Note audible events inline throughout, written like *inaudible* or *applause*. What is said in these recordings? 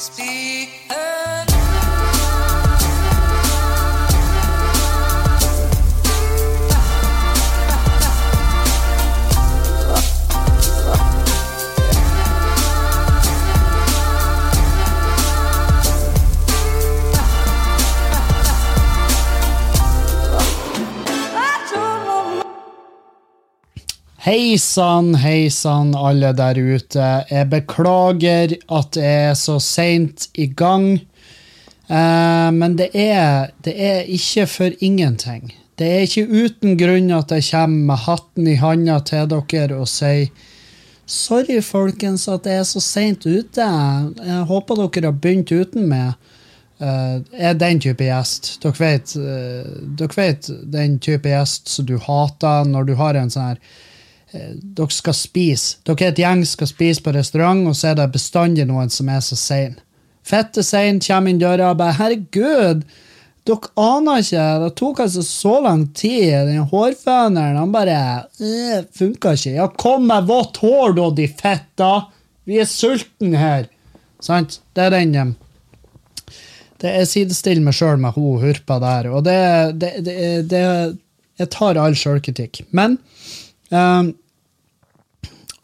Speak. Hei sann, hei sann, alle der ute. Jeg beklager at jeg er så seint i gang. Eh, men det er, det er ikke for ingenting. Det er ikke uten grunn at jeg kommer med hatten i handa til dere og sier Sorry, folkens, at jeg er så seint ute. Jeg håper dere har begynt uten meg. Uh, er den type gjest. Dere vet, uh, dere vet den type gjest som du hater når du har en sånn her Dere skal spise. Dere er et gjeng skal spise på restaurant, og så er det bestandig noen som er så sein. Fette sein, kommer inn døra og bare 'Herregud, dere aner ikke. Det tok altså så lang tid. Den hårføneren han bare øh, funka ikke. Ja, kom med vått hår, da, de fetta! Vi er sultne her. Sant? Det er den det er sidestill meg sjøl med hun hurpa der, og det, det, det, det Jeg tar all sjølkritikk. Men um,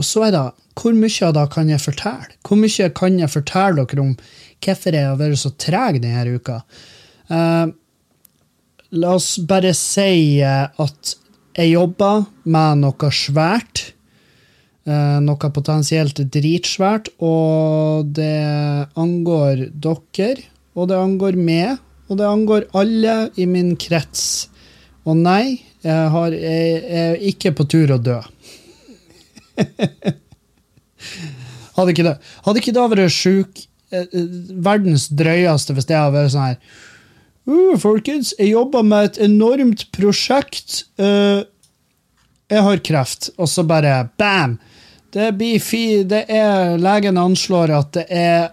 så er det Hvor mye av det kan jeg fortelle? Hvor mye kan jeg fortelle dere om hvorfor jeg har vært så treg denne uka? Uh, la oss bare si uh, at jeg jobber med noe svært. Uh, noe potensielt dritsvært, og det angår dere, og det angår meg, og det angår alle i min krets. Og nei, jeg, har, jeg, jeg er ikke på tur å dø. hadde ikke det Hadde ikke da vært sjuk verdens drøyeste hvis det hadde vært sånn her uh, Folkens, jeg jobber med et enormt prosjekt. Uh, jeg har kreft. Og så bare bam! Det blir fi... Det er Legen anslår at det er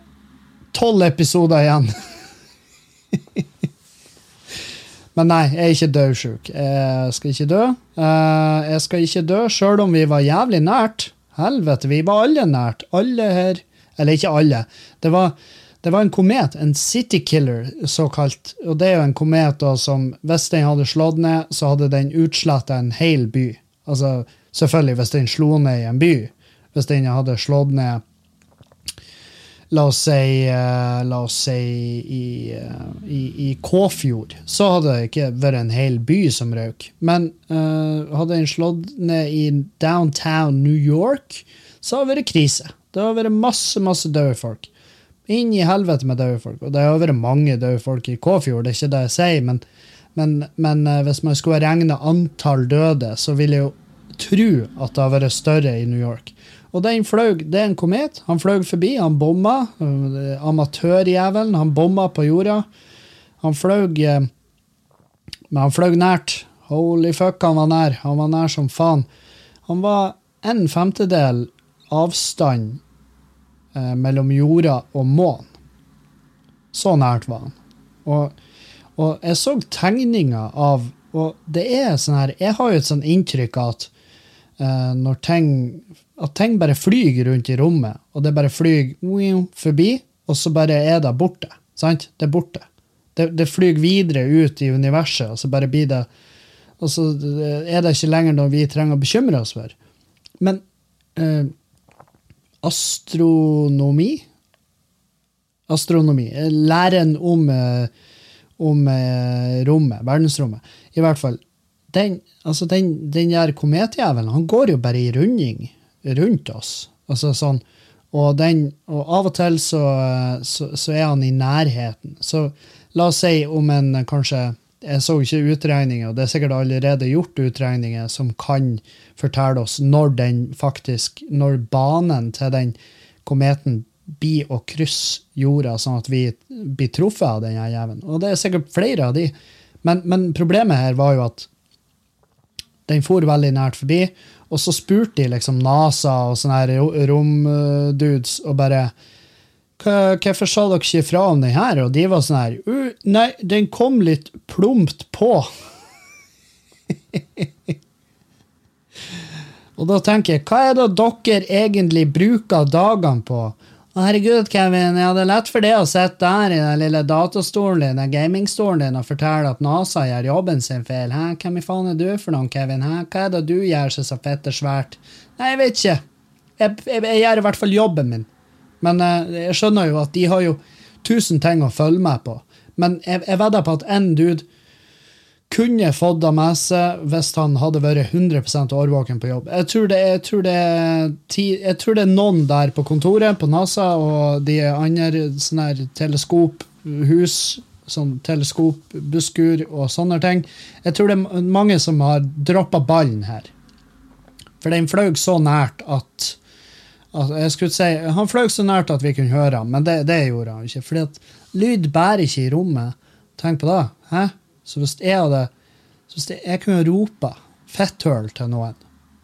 tolv episoder igjen. *laughs* Men nei, jeg er ikke dødsjuk. Jeg skal ikke dø. Uh, jeg skal ikke dø, sjøl om vi var jævlig nært. Helvete, vi var alle nært. Alle her Eller ikke alle. Det var, det var en komet, en citykiller såkalt. Og det er jo en komet da, som, hvis den hadde slått ned, så hadde den utsletta en hel by. Altså, selvfølgelig hvis den slo ned i en by. Hvis den hadde slått ned La oss si, uh, la oss si i, uh, i, i, Kåfjord, så hadde det ikke vært en hel by som røk. Men uh, hadde en slått ned i downtown New York, så hadde det vært krise. Det hadde vært masse masse døde folk. Inn i helvete med døde folk. Og det har vært mange døde folk i Kåfjord, det er ikke det jeg sier, men, men, men hvis man skulle regne antall døde, så vil jeg jo tro at det har vært større i New York. Og den fløy, det er en komet. Han fløy forbi, han bomma. Amatørjævelen, han bomma på jorda. Han fløy Men han fløy nært. Holy fuck, han var nær. Han var nær som faen. Han var en femtedel avstand eh, mellom jorda og månen. Så nært var han. Og, og jeg så tegninger av Og det er sånn her Jeg har jo et sånn inntrykk at eh, når ting at ting bare flyr rundt i rommet, og det bare flyr forbi, og så bare er det borte. Sant? Det er borte. Det, det flyr videre ut i universet, og så bare blir det Og så er det ikke lenger noe vi trenger å bekymre oss for. Men eh, astronomi Astronomi. Læren om, eh, om eh, rommet, verdensrommet. I hvert fall. Den, altså den, den der kometjævelen, han går jo bare i runding rundt oss. Altså sånn, og, den, og av og til så, så, så, er han i nærheten. Så la oss si om en kanskje Jeg så ikke utregninger, og det er sikkert allerede gjort utregninger som kan fortelle oss når den faktisk Når banen til den kometen blir å krysse jorda, sånn at vi blir truffet av den jævelen. Og det er sikkert flere av de. Men, men problemet her var jo at den for veldig nært forbi, og så spurte de liksom NASA og sånne romdudes og bare Hvorfor sa dere ikke ifra om den her? Og de var sånn her Nei, den kom litt plumpt på. *laughs* og da tenker jeg, hva er det dere egentlig bruker dagene på? Herregud, Kevin, det er lett for det å sitte der i den lille datastolen din, den gamingstolen din, og fortelle at NASA gjør jobben sin feil. Hæ, hvem i faen er du for noen, Kevin? Hæ, hva er det du gjør som så fette svært? Nei, jeg vet ikke. Jeg, jeg, jeg, gjør i hvert fall jobben min. Men uh, jeg skjønner jo at de har jo tusen ting å følge med på. Men jeg, jeg vedder på at en dude kunne fått det med seg hvis han hadde vært 100% årvåken på jobb. Jeg tror, det, jeg, tror det, jeg tror, det, er noen der på kontoret på NASA og de andre sånne her teleskophus, sånn teleskopbuskur og sånne ting. Jeg tror det er mange som har droppa ballen her. For den fløy så nært at, at jeg skulle si, Han fløy så nært at vi kunne høre ham, men det, det gjorde han ikke. fordi at lyd bærer ikke i rommet. Tenk på det. Hæ? Så hvis jeg hadde så hvis jeg kunne ropa fetthøl til noen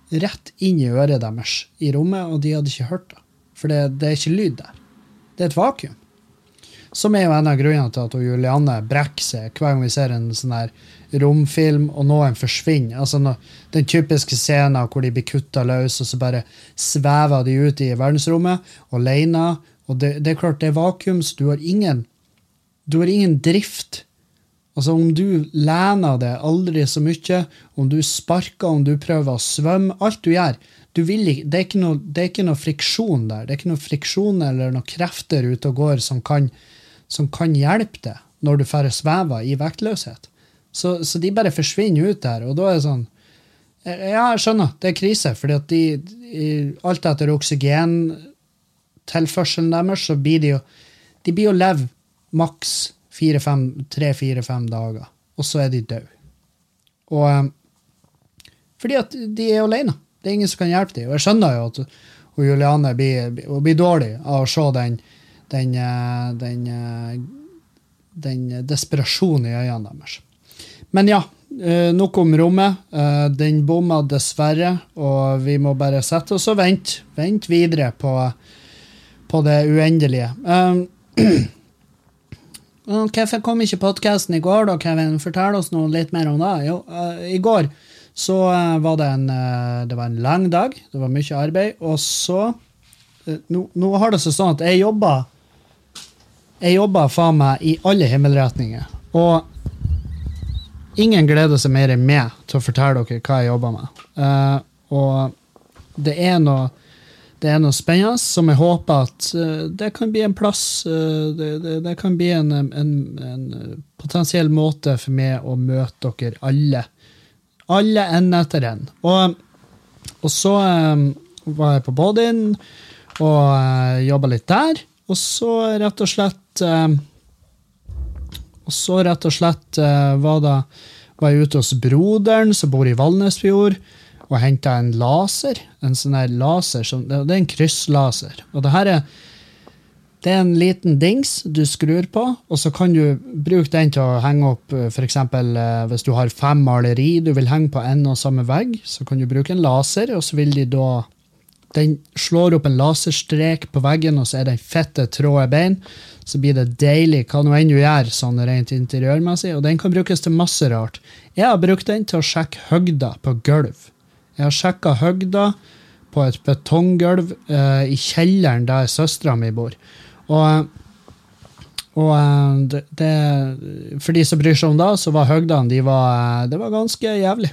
rett inn i øret deres i rommet, og de hadde ikke hørt det. For det, det er ikke lyd der. Det er et vakuum. Som er jo en av grunnene til at Julianne brekker seg hver gang vi ser en sånn her romfilm, og noen forsvinner. Altså når, Den typiske scenen hvor de blir kutta løs, og så bare svever de ut i verdensrommet alene. Og det, det er klart, det er vakuum, så du har ingen, du har ingen drift Altså Om du lener deg aldri så mye, om du sparker, om du prøver å svømme, alt du gjør du vil, det, er ikke noe, det er ikke noe friksjon der. Det er ikke noe friksjon eller noen krefter ute og går som kan, som kan hjelpe deg når du færre svever i vektløshet. Så, så, de bare forsvinner ut der, og da er det sånn Ja, jeg skjønner, det er krise, fordi at de, alt etter oksygentilførselen deres, så blir de jo De blir jo leve maks tre-fire-fem dager, og så er de døde. Og um, fordi at de er alene. Det er ingen som kan hjelpe dem. Og jeg skjønner jo at og Juliane blir, blir, dårlig av å se den, den, eh, den, eh, den desperasjonen i øynene deres. Men ja, nok om rommet. Den bomma dessverre, og vi må bare sette oss og vente. Vente videre på, på det uendelige. *clears throat* Hvorfor kom ikke podkasten i går, da, Kevin? Fortell oss noe litt mer om det. Jo, uh, I går så uh, var det en, uh, det var en lang dag. Det var mye arbeid. Og så nå, nå, har det seg sånn at jeg jobber Jeg jobber faen meg i alle himmelretninger. Og ingen gleder seg mer enn meg til å fortelle dere hva jeg jobber med. og det er noe det er noe spennende som jeg håper at uh, det kan bli en plass uh, det, det, det, kan bli en, en, en, potensiell måte for meg å møte dere alle. Alle en etter en. Og, og så var jeg på Bodin og uh, jobba litt der. Og så rett og slett Og så rett og slett var, da, var jeg ute hos broderen som bor i Valnesfjord og henta en laser. En sånn her laser som, Det er en krysslaser. Og det her er det er en liten dings du skrur på, og så kan du bruke den til å henge opp f.eks. Eh, hvis du har fem maleri du vil henge på en og samme vegg, så kan du bruke en laser, og så vil de da Den slår opp en laserstrek på veggen, og så er det en fette tråde bein. Så blir det deilig, hva nå enn du gjør sånn rent interiørmessig. Og den kan brukes til masse rart. Jeg har brukt den til å sjekke høgda på gulv. Jeg har sjekka høgda på et betonggulv uh, i kjelleren der søstera mi bor. Og, og uh, det, For de som bryr seg om det, så var høgdene de var, uh, Det var ganske jævlig.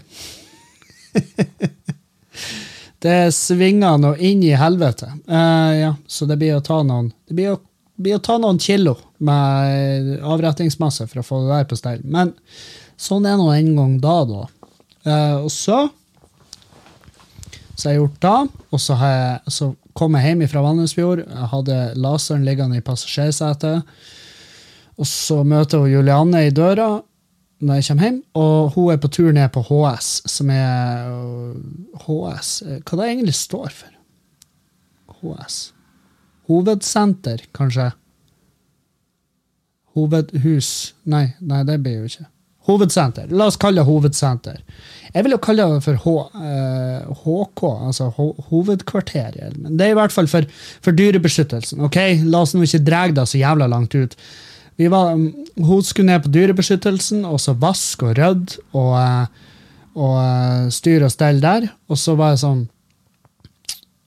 *laughs* det svinger nå inn i helvete. ja, så det blir å ta noen Det blir å, blir å ta noen kilo med avrettingsmasse for å få det der på stell. Men sånn er nå en gang da, da. og så så jeg har gjort det. Og så, jeg, så kom jeg hjem fra Valnesfjord. Jeg hadde laseren liggende i passasjersetet. Og så møter hun Julianne i døra når jeg kommer hjem, og hun er på tur ned på HS, som er HS Hva det egentlig står for? HS. Hovedsenter, kanskje? Hovedhus Nei, nei, det blir jo ikke. Hovedsenter. La oss kalle det hovedsenter. Jeg vil jo kalle det for H, uh, HK, altså ho hovedkvarteret. Men det er i hvert fall for, for dyrebeskyttelsen. ok? La oss nå ikke dra det så jævla langt ut. Vi var, um, hun skulle ned på dyrebeskyttelsen og så vaske og rydde og, uh, og uh, styre og stelle der. Og så var jeg sånn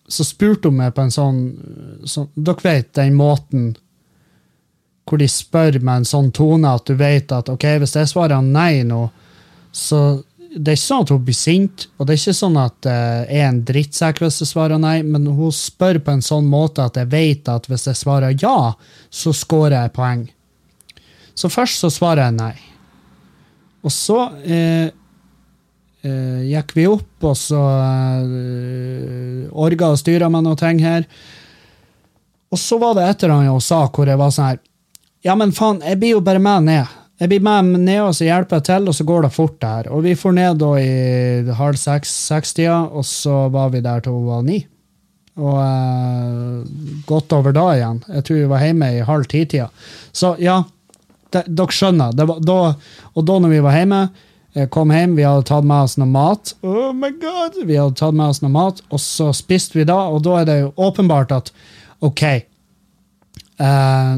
så spurte hun meg på en sånn, sånn Dere vet den måten hvor de spør med en sånn tone at du vet at ok, hvis jeg svarer nei nå, så det er ikke sånn at hun blir sint, og det er ikke sånn at jeg er en drittsekk hvis jeg svarer nei, men hun spør på en sånn måte at jeg vet at hvis jeg svarer ja, så scorer jeg poeng. Så først så svarer jeg nei. Og så uh, uh, gikk vi opp, og så eh, orga og styra med noe ting her. Og så var det et eller annet hun sa hvor jeg var sånn her Ja, men faen, jeg blir jo bare med ned. Jeg blir med ned, og så hjelper jeg til, og så går det fort der. Og vi får ned da i halv seks-seks-tida, og så var vi der til hun var ni. Og eh, godt over da igjen. Jeg tror vi var hjemme i halv ti-tida. Så ja, det, dere skjønner. Da, og da når vi var hjemme, jeg kom hjem, vi hadde tatt med oss noe mat. Oh my god! Vi hadde tatt med oss noe mat, og så spiste vi da, og da er det jo åpenbart at OK eh, eh,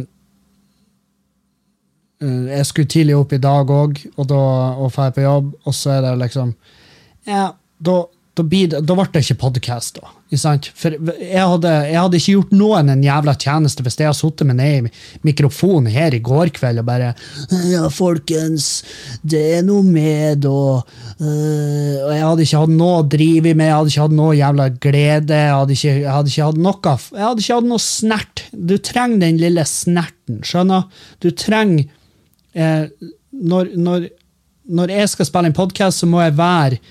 Jeg skulle tidlig opp i dag òg, og da og drar på jobb, og så er det liksom Ja, da da, da ble det ikke podkast, da. For jeg hadde, jeg hadde ikke gjort noen en jævla tjeneste hvis jeg hadde sittet med ned i mikrofonen her i går kveld og bare Ja, folkens, det er noe med, og øh, jeg hadde ikke hatt noe å drive med, jeg hadde ikke hatt noe jævla glede, jeg hadde ikke, jeg hadde ikke hatt noe Jeg hadde ikke hatt noe snert. Du trenger den lille snerten, skjønner? Du trenger eh, når, når, når jeg skal spille en podkast, så må jeg være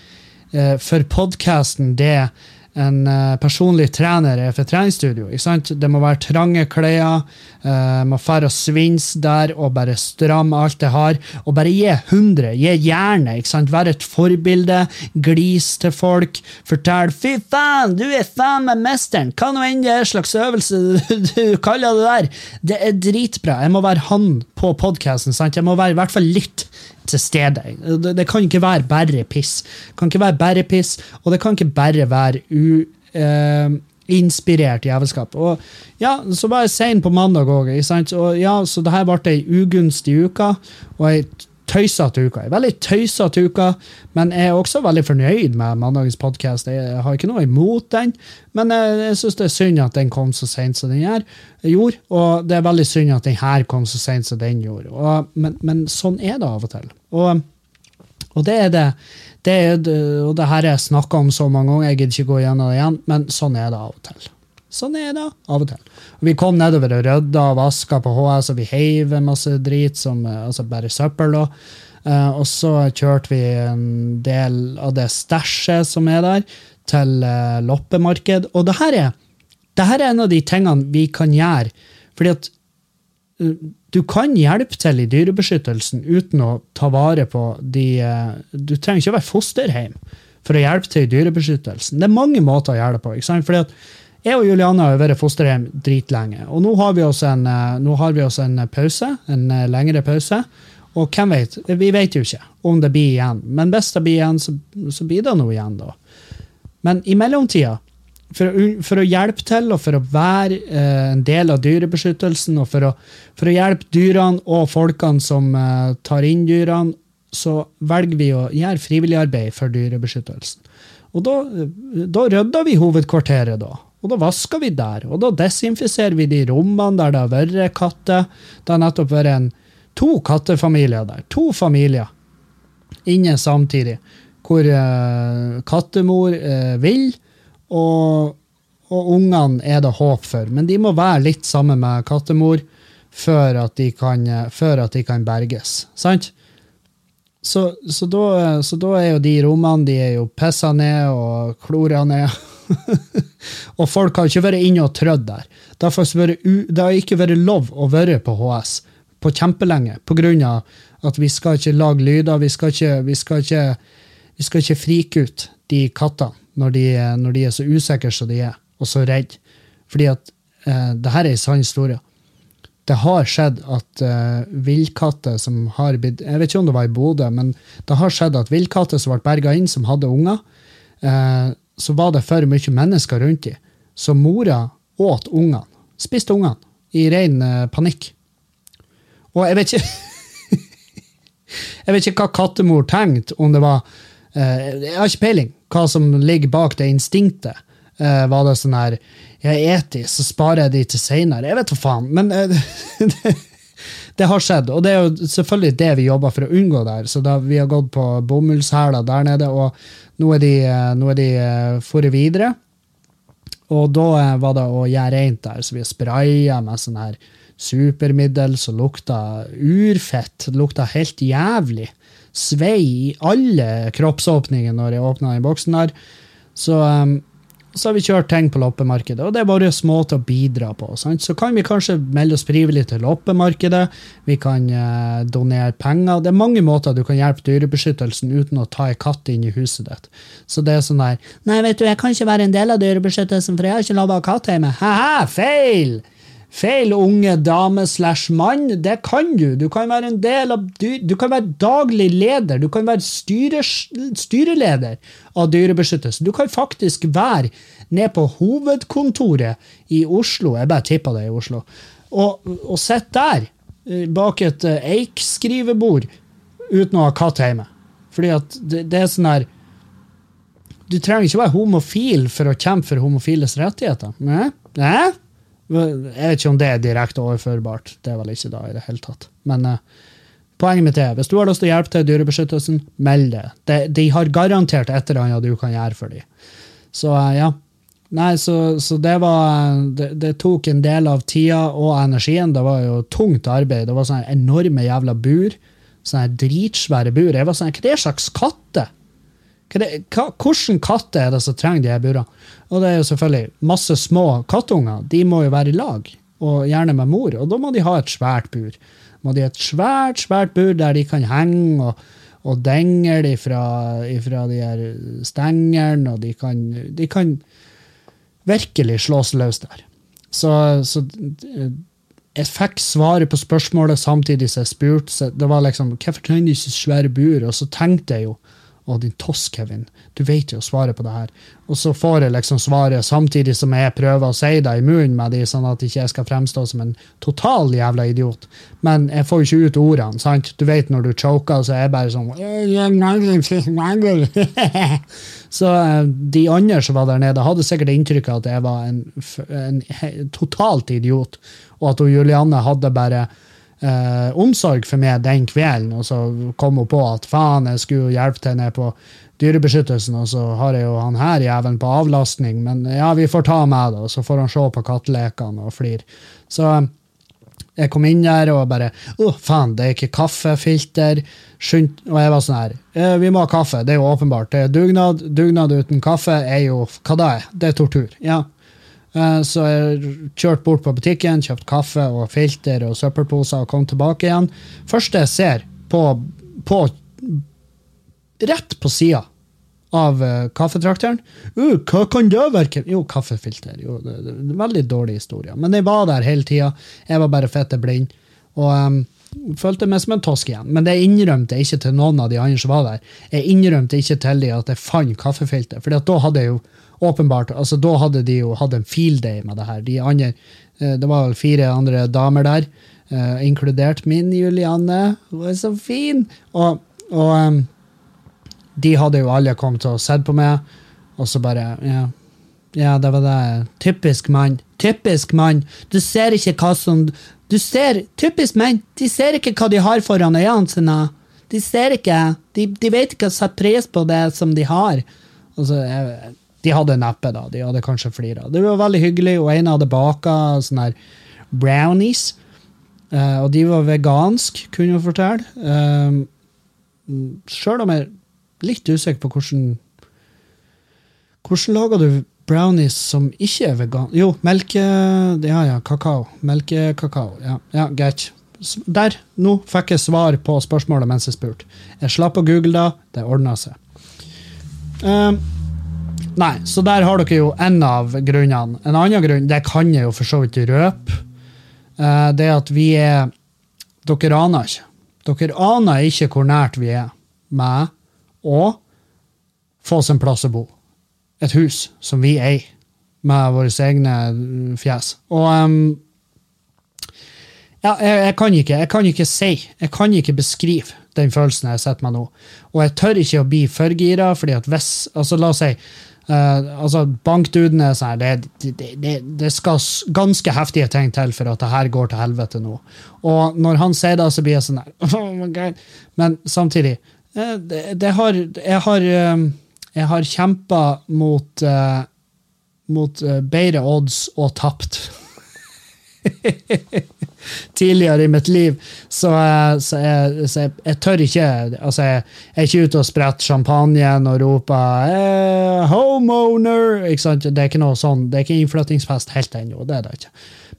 Eh, for podkasten det en uh, personlig trener er for treningsstudio. ikke sant? Det må være trange klær, uh, må fære og svinse der og bare stramme alt jeg har. Og bare gi 100, gi jernet. ikke? Være et forbilde, glis til folk. Fortell 'fy faen, du er faen meg mesteren', hva nå enn det er slags øvelse du kaller det der. Det er dritbra. Jeg må være han på podkasten. Jeg må være i hvert fall litt til stede. Det, det, kan ikke være bare piss. Det kan ikke være bare piss, og det kan ikke bare være uinspirert uh, jævelskap. Og ja, så var jeg sein på mandag òg, og ja, så det her ble ei ugunstig uke. og jeg tøysete uka. Veldig tøysete uke, men jeg er også veldig fornøyd med mandagens podkast. Jeg har ikke noe imot den, men jeg, syns det er synd at den kom så sent som den her, gjorde. Og det er veldig synd at den her kom så sent som den gjorde. Og, men, men, sånn er det av og til. Og, og det er det. det er, og det her har jeg snakka om så mange ganger, jeg gidder ikke gå gjennom det igjen, men sånn er det av og til. Sånn er det av og til. Vi kom nedover og rydda og vaska på HS, og vi heiv masse drit, som, eh, altså bare søppel. da. Uh, og så kjørte vi en del av det stæsjet som er der, til uh, loppemarked. Og det her, er, det her er en av de tingene vi kan gjøre. Fordi at uh, du kan hjelpe til i dyrebeskyttelsen uten å ta vare på de Du trenger ikke å være fosterhjem for å hjelpe til i dyrebeskyttelsen. Det er mange måter å gjøre det på. ikke sant? Fordi at jeg og Juliana har vært fosterhjem dritlenge. Og nå har vi oss en, eh, vi oss en pause, en eh, lengre pause. Og hvem vet? Vi vet jo ikke om det blir igjen. Men hvis det blir igjen, så, så blir det noe igjen, da. Men i mellomtida, for, for, å hjelpe til og for å være eh, en del av dyrebeskyttelsen, og for å, for å, hjelpe dyrene og folkene som eh, tar inn dyrene, så velger vi å gjøre frivillig arbeid for dyrebeskyttelsen. Og da, da rydder vi hovedkvarteret, da. Og da vasker vi der, og da desinfiserer vi de rommene der det har vært katter. Det har nettopp vært en, to kattefamilier der. To familier inne samtidig. Hvor uh, kattemor uh, vil, og, og ungene er det håp for. Men de må være litt sammen med kattemor før at de kan, før at de kan berges. Sant? Så, så, da, så, da, er jo de rommene de er jo pissa ned og klora ned. *laughs* *laughs* og folk har ikke vært inne og trødd der. Det har, det har ikke vært lov å være på HS på kjempelenge pga. at vi skal ikke lage lyder. Vi skal ikke, vi skal ikke, vi skal ikke frike ut de kattene når de, når de, er så usikre som de er, og så redde. Fordi at eh, det her er en sann historie. Det har skjedd at eh, villkatter som har blitt Jeg vet ikke om det var i Bodø, men det har skjedd at villkatter som ble berga inn, som hadde unger, uh, så var det for mye mennesker rundt dem. Så mora åt ungene. Spiste ungene i ren uh, panikk. Og jeg vet ikke *laughs* Jeg vet ikke hva kattemor tenkte, om det var uh, Jeg har ikke peiling hva som ligger bak det instinktet. eh, var det sånn her Jeg er etisk, så sparer jeg de til seinere. Jeg vet hva faen. Men eh, det, *laughs* det har skjedd, og det er jo selvfølgelig det vi jobber for å unngå der. Så da, vi har gått på bomullshæler der nede, og nå er de, eh, de eh, foret videre. Og da eh, var det å gjøre rent der, så vi spraya med sånn her supermiddel som lukta urfett. Lukta helt jævlig. Svei i alle kroppsåpninger når jeg åpna den boksen der. Så, um, så har vi kjørt ting på loppemarkedet, og det er bare måte å bidra på. Sant? Så kan vi kanskje melde oss frivillig til loppemarkedet. Vi kan eh, donere penger. Det er mange måter du kan hjelpe dyrebeskyttelsen uten å ta ei katt inn i huset ditt. Så det er sånn der Nei, vet du, jeg kan ikke være en del av dyrebeskyttelsen, for jeg har ikke lov å ha katt hjemme. Ha-ha, feil! Feil unge dame slash mann, det kan du. Du kan være en del av Du kan være daglig leder, du kan være styre, styreleder av Dyrebeskyttelse. Du kan faktisk være ned på hovedkontoret i Oslo, jeg bare tippa det i Oslo, og, og sitte der eh, bak et eh, eikskrivebord uten å ha katt hjemme. Fordi at det, det er sånn her Du trenger ikke være homofil for å kjempe for homofiles rettigheter. Nei? Nei? Jeg vet ikke om det er direkte overførbart. Det er vel ikke da i det hele tatt. Men uh, poenget mitt er, hvis du har lyst til å hjelpe til Dyrebeskyttelsen, meld det. De, de har garantert et eller annet du kan gjøre for dem. Så uh, ja. Nei, så, så det var det, det, tok en del av tida og energien. Det var jo tungt arbeid. Det var sånne enorme jævla bur. Sånne dritsvære bur. Jeg var sånn, Hva er det slags katter? Hvilke katter er det som trenger de her burene? Og det er jo selvfølgelig masse små kattunger. De må jo være i lag, og gjerne med mor. Og da må de ha et svært bur. Må de ha et svært, svært bur der de kan henge og, og dengle ifra, ifra de her stengene, og de kan, de kan virkelig slås løs der. Så, så jeg fikk svaret på spørsmålet samtidig som jeg spurte. Det var liksom, Hvorfor trenger de ikke svære bur? Og så tenkte jeg jo å, din toss, Kevin. Du vet jo svaret på det her. Og så får jeg liksom svaret samtidig som jeg prøver å si det i munnen med de, sånn at ikke jeg skal fremstå som en total jævla idiot. Men jeg får jo ikke ut ordene. sant? Du vet når du choker, så er jeg bare sånn *laughs* Så eh, de andre som var der nede, hadde sikkert inntrykk av at jeg var en, en, totalt idiot, og at Julianne hadde bare eh, omsorg for meg den kvelden, og så kom hun på at faen, jeg skulle hjelpe til ned på Dyrebeskyttelsen, og så har jeg jo han her jævelen på avlastning, men ja, vi får ta med det, og så får han se på kattelekene og flire. Så jeg kom inn der og bare Å, faen, det er ikke kaffefilter. Skynd, og jeg var sånn her «Eh, Vi må ha kaffe, det er jo åpenbart. Det er dugnad. Dugnad uten kaffe er jo Hva da er? Det er tortur. Ja, så jeg kjørte bort på butikken, kjøpte kaffe og filter og søppelposer og kom tilbake igjen. Første jeg ser på, på Rett på sida av uh, kaffetrakteren uh, Hva kan det være? Jo, kaffefilter. Jo, det, det, det, veldig dårlig historie. Men jeg var der hele tida. Jeg var bare fette blind. Og um, følte meg som en tosk igjen. Men det innrømte jeg ikke til noen av de andre som var der. Jeg innrømte ikke til de at jeg fant kaffefilter, for da hadde jeg jo åpenbart altså Da hadde de jo hatt en field day med det her. De andre, eh, det var vel fire andre damer der, uh, inkludert min Julianne. Hun er så fin! Og, og de hadde jo alle kommet og sett på meg, og så bare ja, ja, det var det. Typisk mann. Typisk mann. Du ser ikke hva som Du ser Typisk menn. De ser ikke hva de har foran øynene sine. De ser ikke. De, de vet ikke å sette pris på det som de har. Altså, jeg, de hadde neppe, da. De hadde kanskje flira. Det var veldig hyggelig, og en hadde baka sånne her brownies. Uh, og de var vegansk, kunne jeg fortelle. Uh, eh, Sjøl om jeg er litt usikker på hvordan Hvordan lager du brownies som ikke er vegan? Jo, melke... Ja, ja, kakao. Melkekakao. Ja, ja greit. Der, nå fikk jeg svar på spørsmålet mens jeg spurte. Jeg slapp å google da, det ordna seg. Uh, Nei, så der har dere jo en av grunnene. En annen grunn, det kan jeg jo for så vidt røpe, uh, det at vi er Dere aner ikke. Dere aner ikke hvor nært vi er med å få oss en plass å bo. Et hus som vi eier, med våre egne fjes. Og um, ja, jeg, jeg, kan ikke, jeg kan ikke si, jeg kan ikke beskrive den følelsen jeg sitter med nå. Og jeg tør ikke å bli for gira, fordi at hvis altså La oss si Eh, altså, Bankduden er sånn det, det, det, det skal ganske heftige ting til for at det her går til helvete nå. Og når han sier det, så blir jeg sånn her *laughs* oh. Men samtidig uh, det, har, Jeg har, uh, har kjempa mot, mot bedre odds og tapt. *laughs* tidligere i mitt liv, så, eh, så, jeg, så jeg, jeg tør ikke altså jeg, jeg er ikke ute og spretter champagnen og roper eh, 'homeowner'. Det er ikke noe sånn, det er ikke innflyttingsfest helt ennå. det er det ikke.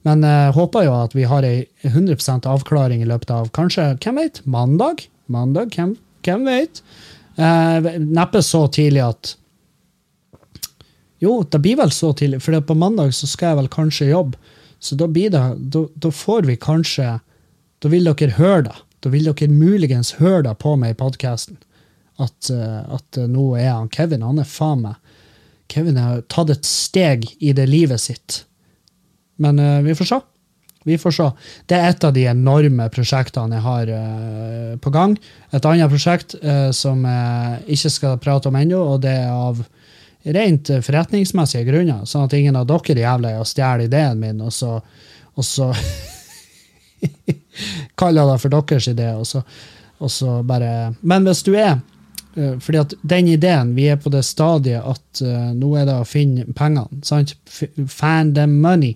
Men jeg håper jo at vi har ei 100% avklaring i løpet av kanskje, hvem vet, mandag? Mandag, hvem, hvem vet? Eh, neppe så tidlig at jo, det blir vel så tidlig, for på mandag så skal jeg vel kanskje jobbe. Så da blir det, da, da får vi kanskje Da vil dere høre det. Da vil dere muligens høre det på meg i podkasten. At, eh, at eh, nå er han Kevin Han er faen meg Kevin har tatt et steg i det livet sitt. Men uh, vi får se. Vi får se. Det er et av de enorme prosjektene jeg har uh, på gang. Et annet prosjekt uh, som jeg ikke skal prate om ennå, og det er av rent eh, forretningsmessige grunner, sånn at ingen av dere jævla er å stjele ideen min, og så, og så *laughs* kaller det for deres idé, og så, og så bare Men hvis du er eh, fordi at den ideen, vi er på det stadiet at uh, nå er det å finne pengene. sant? Fan the money.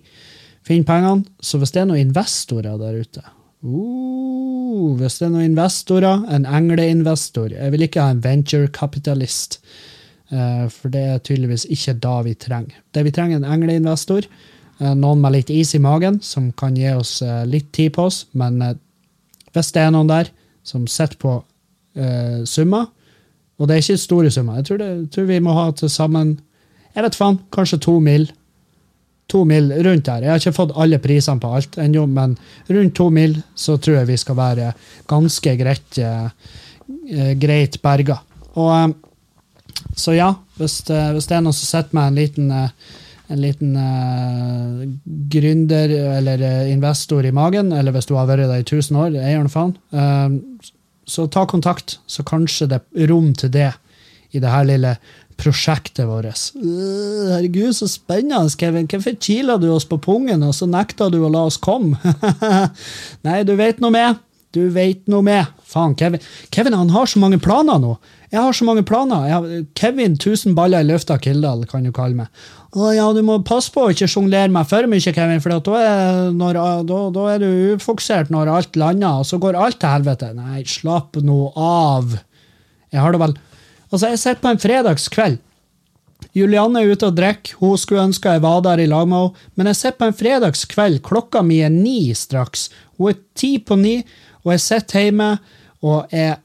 Finn pengene. Så hvis det er noen investorer der ute uh, Hvis det er noen investorer, en engleinvestor Jeg vil ikke ha en venturekapitalist. Uh, for det er tydeligvis ikke da vi trenger. Det vi trenger, er en engleinvestor. eh, noen med litt is i magen, som kan gi oss eh, litt tid på oss. Men eh, hvis det er noen der som sitter på uh, summer, og det er ikke store summer, jeg tror, det, tror vi må ha til sammen jeg vet faen, kanskje to mil. To mil rundt der. Jeg har ikke fått alle prisene på alt ennå, men rundt to mil så tror jeg vi skal være ganske greit, eh, eh, greit berga. Og eh, så ja, hvis, hvis det er noen som sitter med en liten, eh, en liten uh, gründer eller eh, investor i magen, eller hvis du har vært der i 1000 år, nå faen, uh, så ta kontakt, så kanskje det er rom til det i det her lille prosjektet vårt. Uh, Herregud, så spennende, Kevin. Hvorfor kila du oss på pungen, og så nekta du å la oss komme? *laughs* Nei, du vet noe med. Du vet noe med. Faen, Kevin. Kevin han har så mange planer nå. Jeg har så mange planer. Har, Kevin 1000 baller i lufta, Kildahl, kan du kalle meg. Å ja, du må passe på å ikke sjonglere meg for mye, Kevin, for da, er, når, da, da er du ufokusert når alt lander, og så går alt til helvete. Nei, slapp nå av. Jeg har det vel Altså, jeg sitter på en fredagskveld. Julianne er ute og drikker. Hun skulle ønske jeg var der i lag med henne. Men jeg sitter på en fredagskveld. Klokka mi er ni straks. Hun er ti på ni, og jeg sitter hjemme og jeg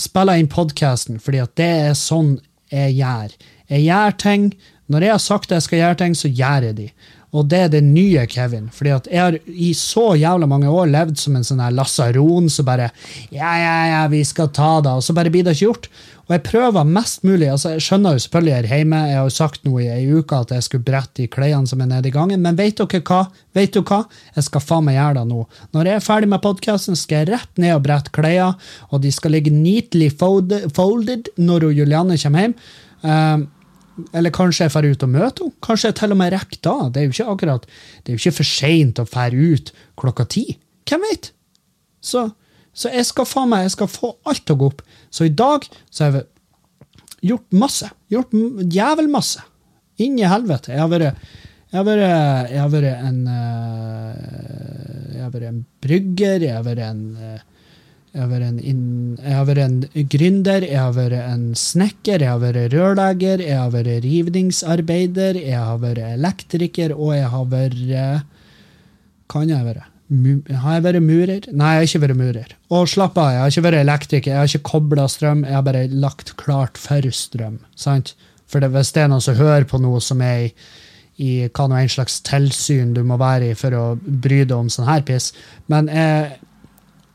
spiller inn podkasten, fordi at det er sånn jeg gjør. Jeg gjør ting. Når jeg har sagt at jeg skal gjøre ting, så gjør jeg de. Og det er det nye Kevin. Fordi at jeg har i så jævla mange år levd som en sånn her lasaron som bare Ja, ja, ja, vi skal ta det. Og så bare blir det ikke gjort. Og jeg prøver mest mulig. altså Jeg skjønner jo selvfølgelig her hjemme, jeg har jo sagt noe i ei uke at jeg skulle brette de klærne som er nede i gangen, men vet dere hva? Vet du hva? Jeg skal faen meg gjøre det nå. Når jeg er ferdig med podkasten, skal jeg rett ned og brette klærne, og de skal ligge neatly folded, når Julianne kommer hjem. Um, eller kanskje jeg drar ut og møter henne. Kanskje jeg til og med rekker da. Det er jo ikke akkurat, det er jo ikke for seint å dra ut klokka ti. Hvem vet? Så, så jeg skal faen meg, jeg skal få alt til å gå opp. Så i dag så har jeg gjort masse. Gjort jævel masse. Inn i helvete. Jeg har vært jeg har vært, jeg har vært en eh, Jeg har vært en brygger, jeg har vært en eh, jeg har vært en, jeg har vært en gründer, jeg har vært en snekker, jeg har vært rørlegger, jeg har vært rivningsarbeider, jeg har vært elektriker, og jeg har vært Kan jeg være? Har jeg vært murer? Nei, jeg har ikke vært murer. Og slapp av, jeg har ikke vært elektriker, jeg har ikke kobla strøm, jeg har bare lagt klart for strøm. sant? For det, hvis det er noen som hører på noe som er i, i hva nå en slags tilsyn du må være i for å bry deg om sånn her piss Men jeg,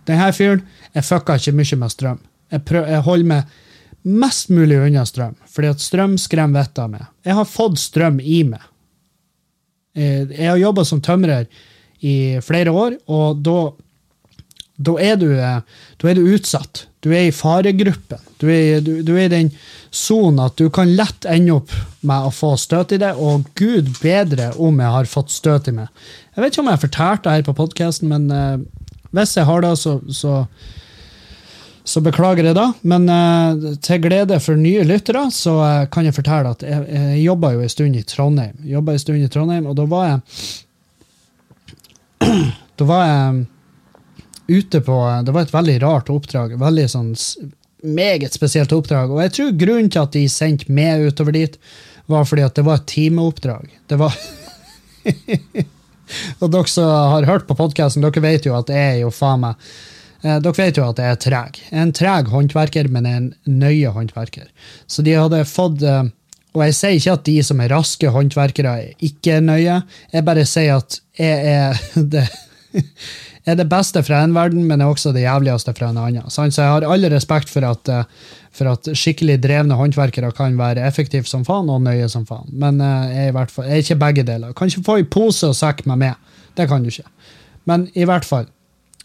denne fyren jeg fucka ikke mye med strøm. Jeg, prøv, jeg holder meg mest mulig unna strøm, fordi at strøm skremmer vettet av meg. Jeg har fått strøm i meg. Jeg, Jeg har jobba som tømrer i flere år, og da da er, du, eh, da er du utsatt. Du er i faregruppen. Du er, du, du er i den sonen at du kan lett ende opp med å få støt i det, og gud bedre om jeg har fått støt i meg. Jeg vet ikke om jeg har fortalt det her på podkasten, men uh, hvis jeg har det, så, så, så beklager jeg da. Men uh, til glede for nye lyttere så uh, kan jeg fortelle at jeg, jeg jobba jo en stund i Trondheim. Jobba en stund i Trondheim, og da var jeg *clears throat* Da var jeg ute på Det var et veldig rart oppdrag. Veldig sånn meget spesielt oppdrag. Og jeg tror grunnen til at de sendte meg utover dit, var fordi at det var et timeoppdrag. Det var *laughs* Og dere som har hørt på podkasten, dere vet jo at jeg er jo faen meg eh, Dere vet jo at jeg er treg. En treg håndverker, men en nøye håndverker. Så de hadde fått eh, Og jeg sier ikke at de som er raske håndverkere, ikke er nøye. Jeg bare sier at jeg er *laughs* det er det beste fra en verden, men er også det jævligste fra en annen. Så jeg har all respekt for at, eh, for at skikkelig drevne håndverkere kan være effektive som faen og nøye som faen. Men eh, jeg er, fall, jeg er ikke begge deler. Kan ikke få i pose og sekk med meg. Det kan du ikke. Men i hvert fall.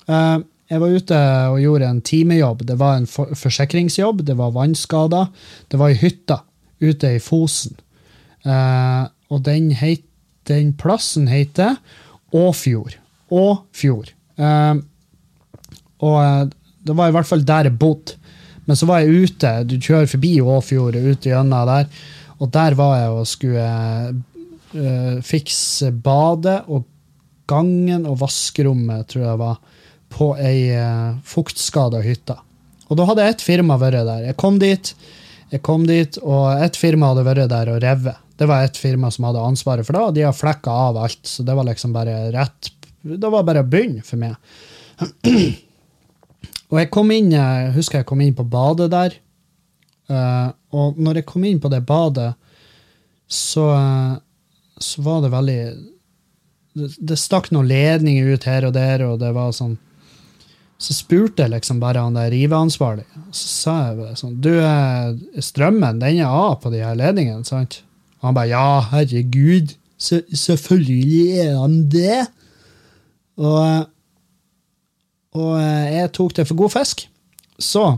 Eh, jeg var ute og gjorde en timejobb. Det var en forsikringsjobb, det var vannskader. Det var i hytta ute i Fosen. Og den, heit, den plassen heter Åfjord. Åfjord. Eh, og eh, det var i hvert fall der jeg bodde. Men så var jeg ute. Du kjører forbi Åfjord ute gjennom der. Og der var jeg og skulle uh, fikse badet og gangen og vaskerommet, tror jeg var, på ei uh, fuktskada hytte. Og da hadde ett firma vært der. Jeg kom dit, jeg kom dit, og ett firma hadde vært der og revet. Det var ett firma som hadde ansvaret for det, og de har flekka av alt. Så det var liksom bare rett det var bare å begynne for meg. *clears throat* Og jeg kom inn, jeg husker jeg kom inn på badet der. Uh, og når jeg kom inn på det badet, så, så var det veldig det, det, stakk noen ledninger ut her og der, og det var sånn Så spurte jeg liksom bare han der riveansvarlig. Så sa jeg bare sånn Du, uh, strømmen, den er av på de her ledningene, sant? Og han bare Ja, herregud. Selvfølgelig er han det. Og, og jeg tok det for god fisk. Så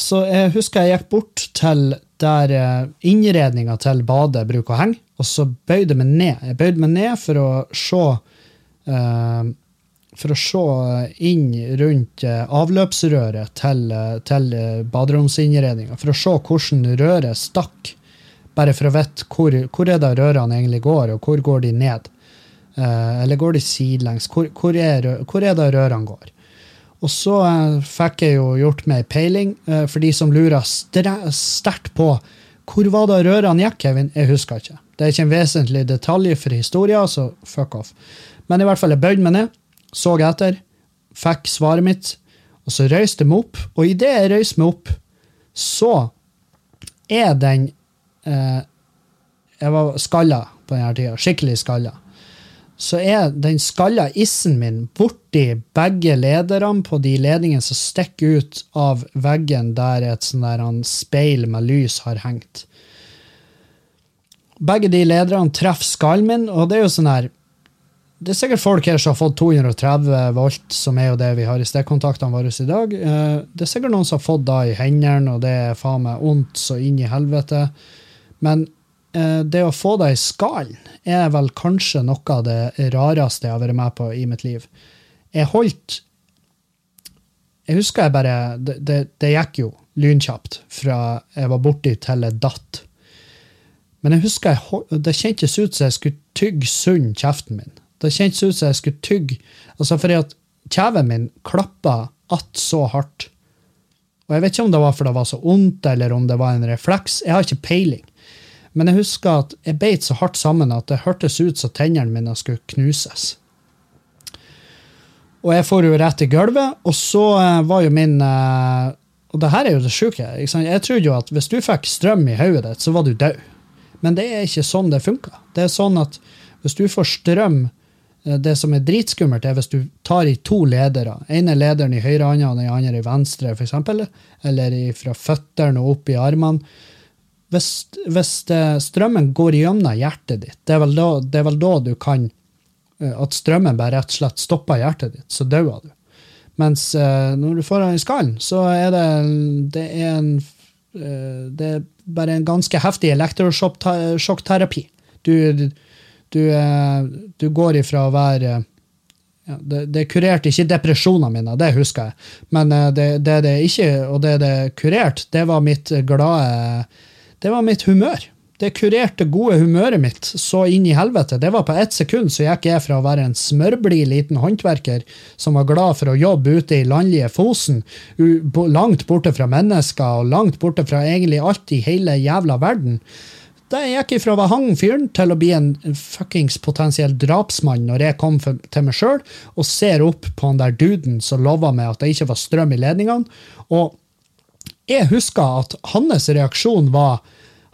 Så jeg husker jeg gikk bort til der eh, innredninga til badet bruker å henge, og så bøyde jeg meg ned. Jeg bøyde meg ned for å se uh, for å se inn rundt eh, avløpsrøret til, til baderomsinnredninga. For å se hvordan røret stakk. Bare for å vite hvor, hvor er det rørene egentlig går, og hvor går de ned. Eh, eller går de sidelengs? Hvor, hvor, er, hvor er det rørene går? Og så fikk jeg jo gjort meg peiling, for de som lurer sterkt på hvor var det rørene gikk, Kevin? Jeg husker ikke. Det er ikke en vesentlig detalj for historien, så fuck off. Men i hvert fall, jeg bøyde meg ned, så etter, fikk svaret mitt, og så røyste jeg meg opp. Og idet jeg røyste meg opp, så er den eh, Jeg var skalla på denne tida. Skikkelig skalla så er den skalla issen min borti begge lederne på de ledningene som stikker ut av veggen der et sånn der speil med lys har hengt. Begge de lederne treffer skallen min, og det er jo sånn her Det er sikkert folk her som har fått 230 volt, som er jo det vi har i stikkontaktene våre i dag. Eh, det er sikkert noen som har fått da i hendene, og det er faen meg vondt så inn i helvete. Men Eh, det å få det i skallen er vel kanskje noe av det rareste jeg har vært med på i mitt liv. Jeg holdt Jeg husker jeg bare Det, det, det gikk jo lynkjapt fra jeg var borti til jeg datt. Men jeg husker jeg, det kjentes ut som jeg skulle tygge sund kjeften min. Det kjentes ut som jeg skulle tygge altså fordi at kjeven min klappa att så hardt. Og Jeg vet ikke om det var for det var så vondt, eller om det var en refleks. Jeg har ikke peiling. Men jeg husker at jeg beit så hardt sammen at det hørtes ut som tennene mine skulle knuses. Og jeg får jo rett i gulvet, og så uh, var jo min uh, Og det her er jo det sjuke. Jeg trodde jo at hvis du fikk strøm i hodet ditt, så var du død. Men det er ikke sånn det funker. Det er sånn at hvis du får strøm Det som er dritskummelt, er hvis du tar i to ledere. ene lederen i høyre hånd og den andre i venstre, f.eks. Eller fra føttene og opp i armene hvis, hvis strømmen går gjennom hjertet ditt, det er, da, det er, vel da, du kan eh, at strømmen bare rett og slett stopper hjertet ditt, så dauer du. Mens eh, når du får den i skallen, så er det, det er en eh, Det er bare en ganske heftig elektrosjokkterapi. Du, du, eh, du går ifra å være ja, det, det, kurerte ikke depresjonene mine, det husker jeg. Men eh, det, det det ikke, og det det kurerte, det var mitt glade Det var mitt humør. Det kurerte gode humøret mitt så inn i helvete. Det var på ett sekund så gikk jeg fra å være en smørblid liten håndverker som var glad for å jobbe ute i landlige Fosen, langt borte fra mennesker og langt borte fra egentlig alt i hele jævla verden. Da jeg gikk ifra å være hang-fyren til å bli en fuckings potensiell drapsmann når jeg kom til meg sjøl og ser opp på han der duden som lova meg at det ikke var strøm i ledningene. Og jeg husker at hans reaksjon var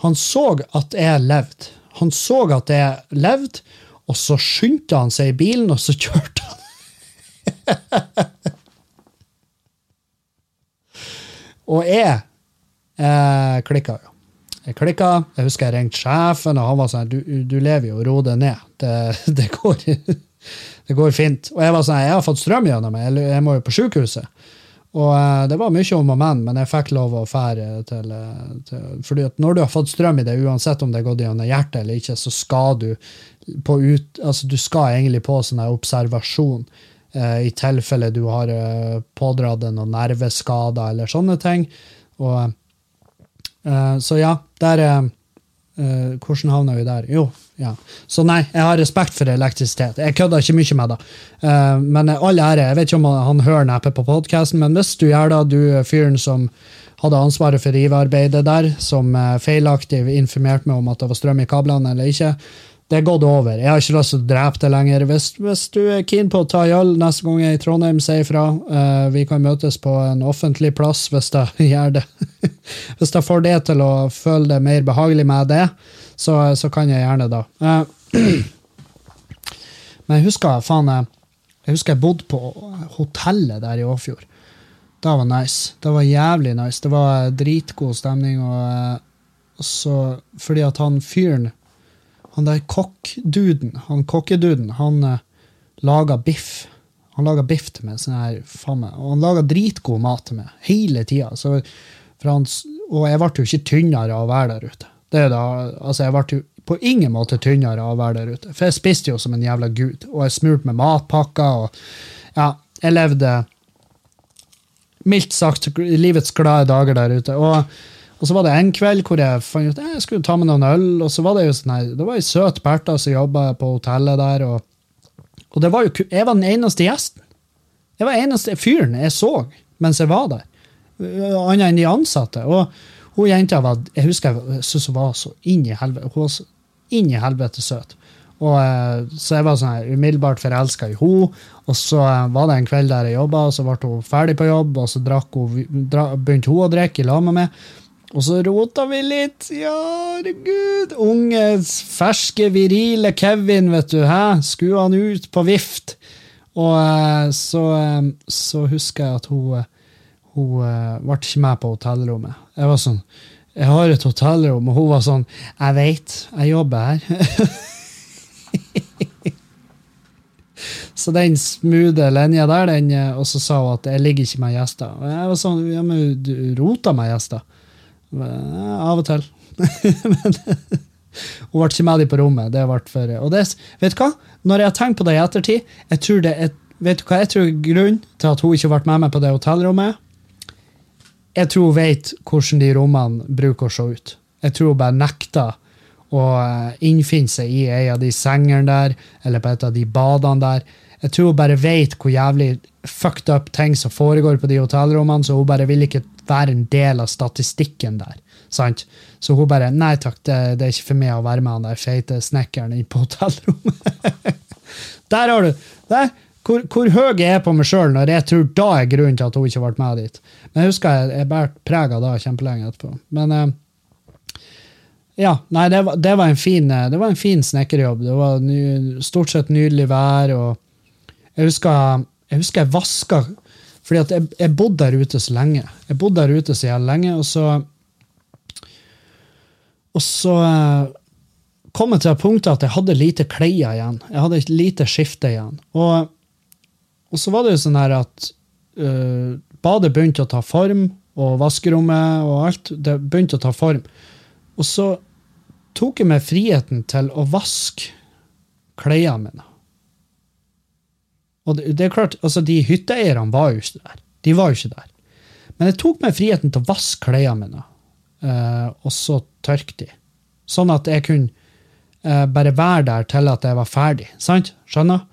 Han så at jeg levde. Han så at jeg levde, og så skyndte han seg i bilen, og så *laughs* kjørte han. og jeg eh, klikka jo. Jeg klikka. Jeg husker jeg ringte sjefen, og han var sånn du, du lever jo, ro deg ned. Det, *laughs* det, går, det, går, fint. Og jeg var sånn jeg har fått strøm gjennom meg, jeg må jo på sykehuset. Og uh, det var mye om og men, men jeg fikk lov å fære til, til, fordi at når du har fått strøm i det, uansett om det har gått gjennom hjertet eller ikke, så skal du på ut, altså du skal egentlig på sånn observasjon eh, i tilfelle du har eh, pådratt deg noen nerveskader eller sånne ting. Og eh, så ja, der uh, Hvordan havna vi der? Jo, ja. Så nei, jeg har respekt for elektrisitet. Jeg kødder ikke mye med det. Uh, men all ære. Jeg vet ikke om han, hører neppe på podkasten, men hvis du gjør det, du fyren som hadde ansvaret for rivearbeidet der, som feilaktig informerte meg om at det var strøm i kablene eller ikke, det er gått over. Jeg har ikke lyst til å drepe det lenger. Hvis, hvis du er keen på å ta øl neste gang jeg er i Trondheim, si ifra. Uh, vi kan møtes på en offentlig plass hvis jeg *laughs* gjør det. hvis jeg får det til å føle det mer behagelig med det, så, så kan jeg gjerne da. Uh, *clears throat* men jeg husker faen, jeg husker jeg bodde på hotellet der i Åfjord. Det var nice. Det var jævlig nice. Det var dritgod stemning. og, eh, og så, fordi at han fyren han der kokkduden, han kokkeduden, han uh, laga biff. Han laga biff til meg, sånn her, faen meg. og han laga dritgod mat til meg hele tida. Og jeg ble jo ikke tynnere av å være der ute. Det da, altså Jeg ble jo på ingen måte tynnere av å være der ute. For jeg spiste jo som en jævla gud, og jeg smurte med matpakker. og ja, Jeg levde mildt sagt livets glade dager der ute. og og så var det en kveld hvor jeg fant ut jeg skulle ta med noen øl. Og så var det jo sånn her, det var ei søt Bertha som jobba på hotellet der. Og, og det var jo, jeg var den eneste gjesten. Jeg var eneste fyren jeg så mens jeg var der. Annet enn de ansatte. Og hun jenta var jeg husker jeg syntes hun var så inn i helvete, hun var så inn i helvete søt. Og, eh, så jeg var sånn her, umiddelbart forelska i henne. Og så eh, var det en kveld der jeg jobba, og så ble hun ferdig på jobb, og så hun, begynte hun å drikke i lag med meg. Og så rota vi litt. Ja, herregud. Unge, ferske, virile Kevin, vet du. Hæ? Skulle han ut på vift? Og eh, så, eh, så husker jeg at hun, eh, hun ble ikke med på hotellrommet. Jeg var sånn Jeg har et hotellrom, og hun var sånn Jeg veit, jeg jobber her. *laughs* Så den smoothe linja der, den, og så sa hun at jeg ligger ikke med gjester. Og jeg var sånn, ja, men du rota med gjester. Av og til. *laughs* Men hun ble ikke med dem på rommet. Det ble for, og det, vet du hva? Når jeg har tenkt på det i ettertid, jeg tror det er, vet du hva jeg tror grunnen til at hun ikke ble med meg på det hotellrommet? Jeg tror hun vet hvordan de rommene bruker å se ut. Jeg tror hun bare nekter å eh, innfinne seg i en av de sengene der, eller på et av de badene der. Jeg tror hun bare vet hvor jævlig fucked up ting som foregår på de hotellrommene, så hun bare vil ikke være en del av statistikken der. Sant? Så hun bare Nei takk, det, det er ikke for meg å være med han der feite snekkeren inne på hotellrommet. *laughs* der har du der, hvor, hvor høy jeg er på meg sjøl når jeg tror da er grunnen til at hun ikke ble med dit. Men jeg husker jeg, jeg bært preg av det kjempelenge etterpå. Men eh, ja, nei, det var, det var, en fin, eh, det var en fin snekkerjobb. Det var ny, stort sett nydelig vær. og Jeg husker jeg, husker jeg vaska fordi at jeg, jeg bodde der ute så lenge. Jeg bodde der ute så lenge, og så Og så uh, kom jeg til et punktet at jeg hadde lite klær igjen. Jeg hadde lite skifte igjen. Og, og så var det jo sånn her at uh, badet begynte å ta form, og vaskerommet og alt. Det begynte å ta form. Og så tok jeg meg friheten til å vaske klærne mine. Og det, det, er klart, altså De hytteeierne var jo ikke der. De var jo ikke der. Men jeg tok meg friheten til å vaske klærne mine, uh, og så tørke de. Sånn at jeg kunne uh, bare være der til at jeg var ferdig. sant? Skjønner?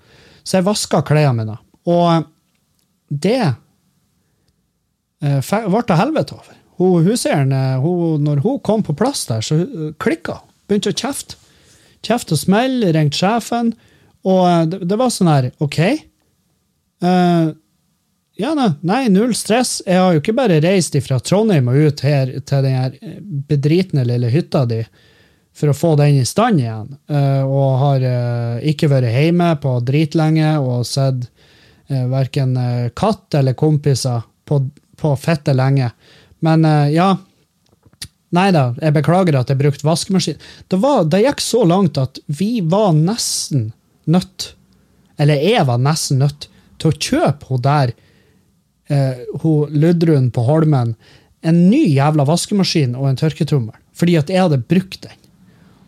Så jeg vaska klærne mine. Og det uh, ble til helvete over. Hun huseieren, når hun kom på plass der, så klikka Begynte å kjefte. Kjefte og smelle, ringte sjefen. Og det, det, var sånn her, OK. Uh, ja, nei, null stress. Jeg har jo ikke bare reist fra Trondheim og ut her til den her bedritne lille hytta di for å få den i stand igjen, uh, og har uh, ikke vært hjemme på dritlenge og sett uh, verken katt eller kompiser på, på fette lenge. Men ja, Nei da, jeg beklager at jeg brukte vaskemaskin. Det, var, det gikk så langt at vi var nesten nødt, eller jeg var nesten nødt, til å kjøpe hun der, eh, hun Ludrun på Holmen, en ny jævla vaskemaskin og en tørketrommel. Fordi at jeg hadde brukt den.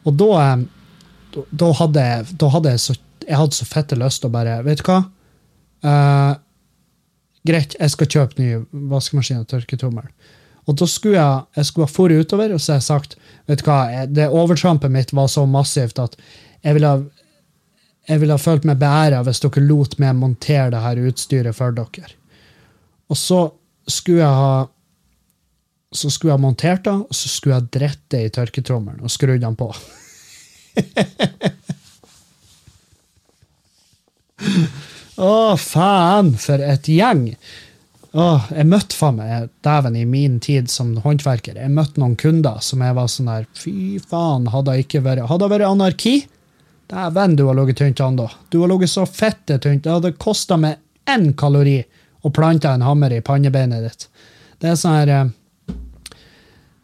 Og da, eh, da, hadde, da hadde jeg så jeg hadde så fette lyst til å bare Vet du hva? Eh, greit, jeg skal kjøpe ny vaskemaskin og tørketrommel. Og da skulle jeg, jeg skulle ha dratt utover og så har jeg sagt vet du hva, det overtrampet mitt var så massivt at jeg ville ha jeg ville ha følt meg beæra hvis dere lot meg montere det her utstyret for dere. Og så skulle jeg ha så skulle jeg montert det, og så skulle jeg dritt det i tørketrommelen og skrudd den på. *laughs* Å, faen, for et gjeng! Åh, jeg møtte faen meg dæven i min tid som håndverker. Jeg møtte noen kunder som jeg var sånn her Fy faen, hadde det ikke vært Hadde det vært anarki? Dæven, du har ligget tynt an, da. Du har ligget så fette tynt. Det hadde kosta meg én kalori å plante en hammer i pannebeinet ditt. Det er sånn her eh,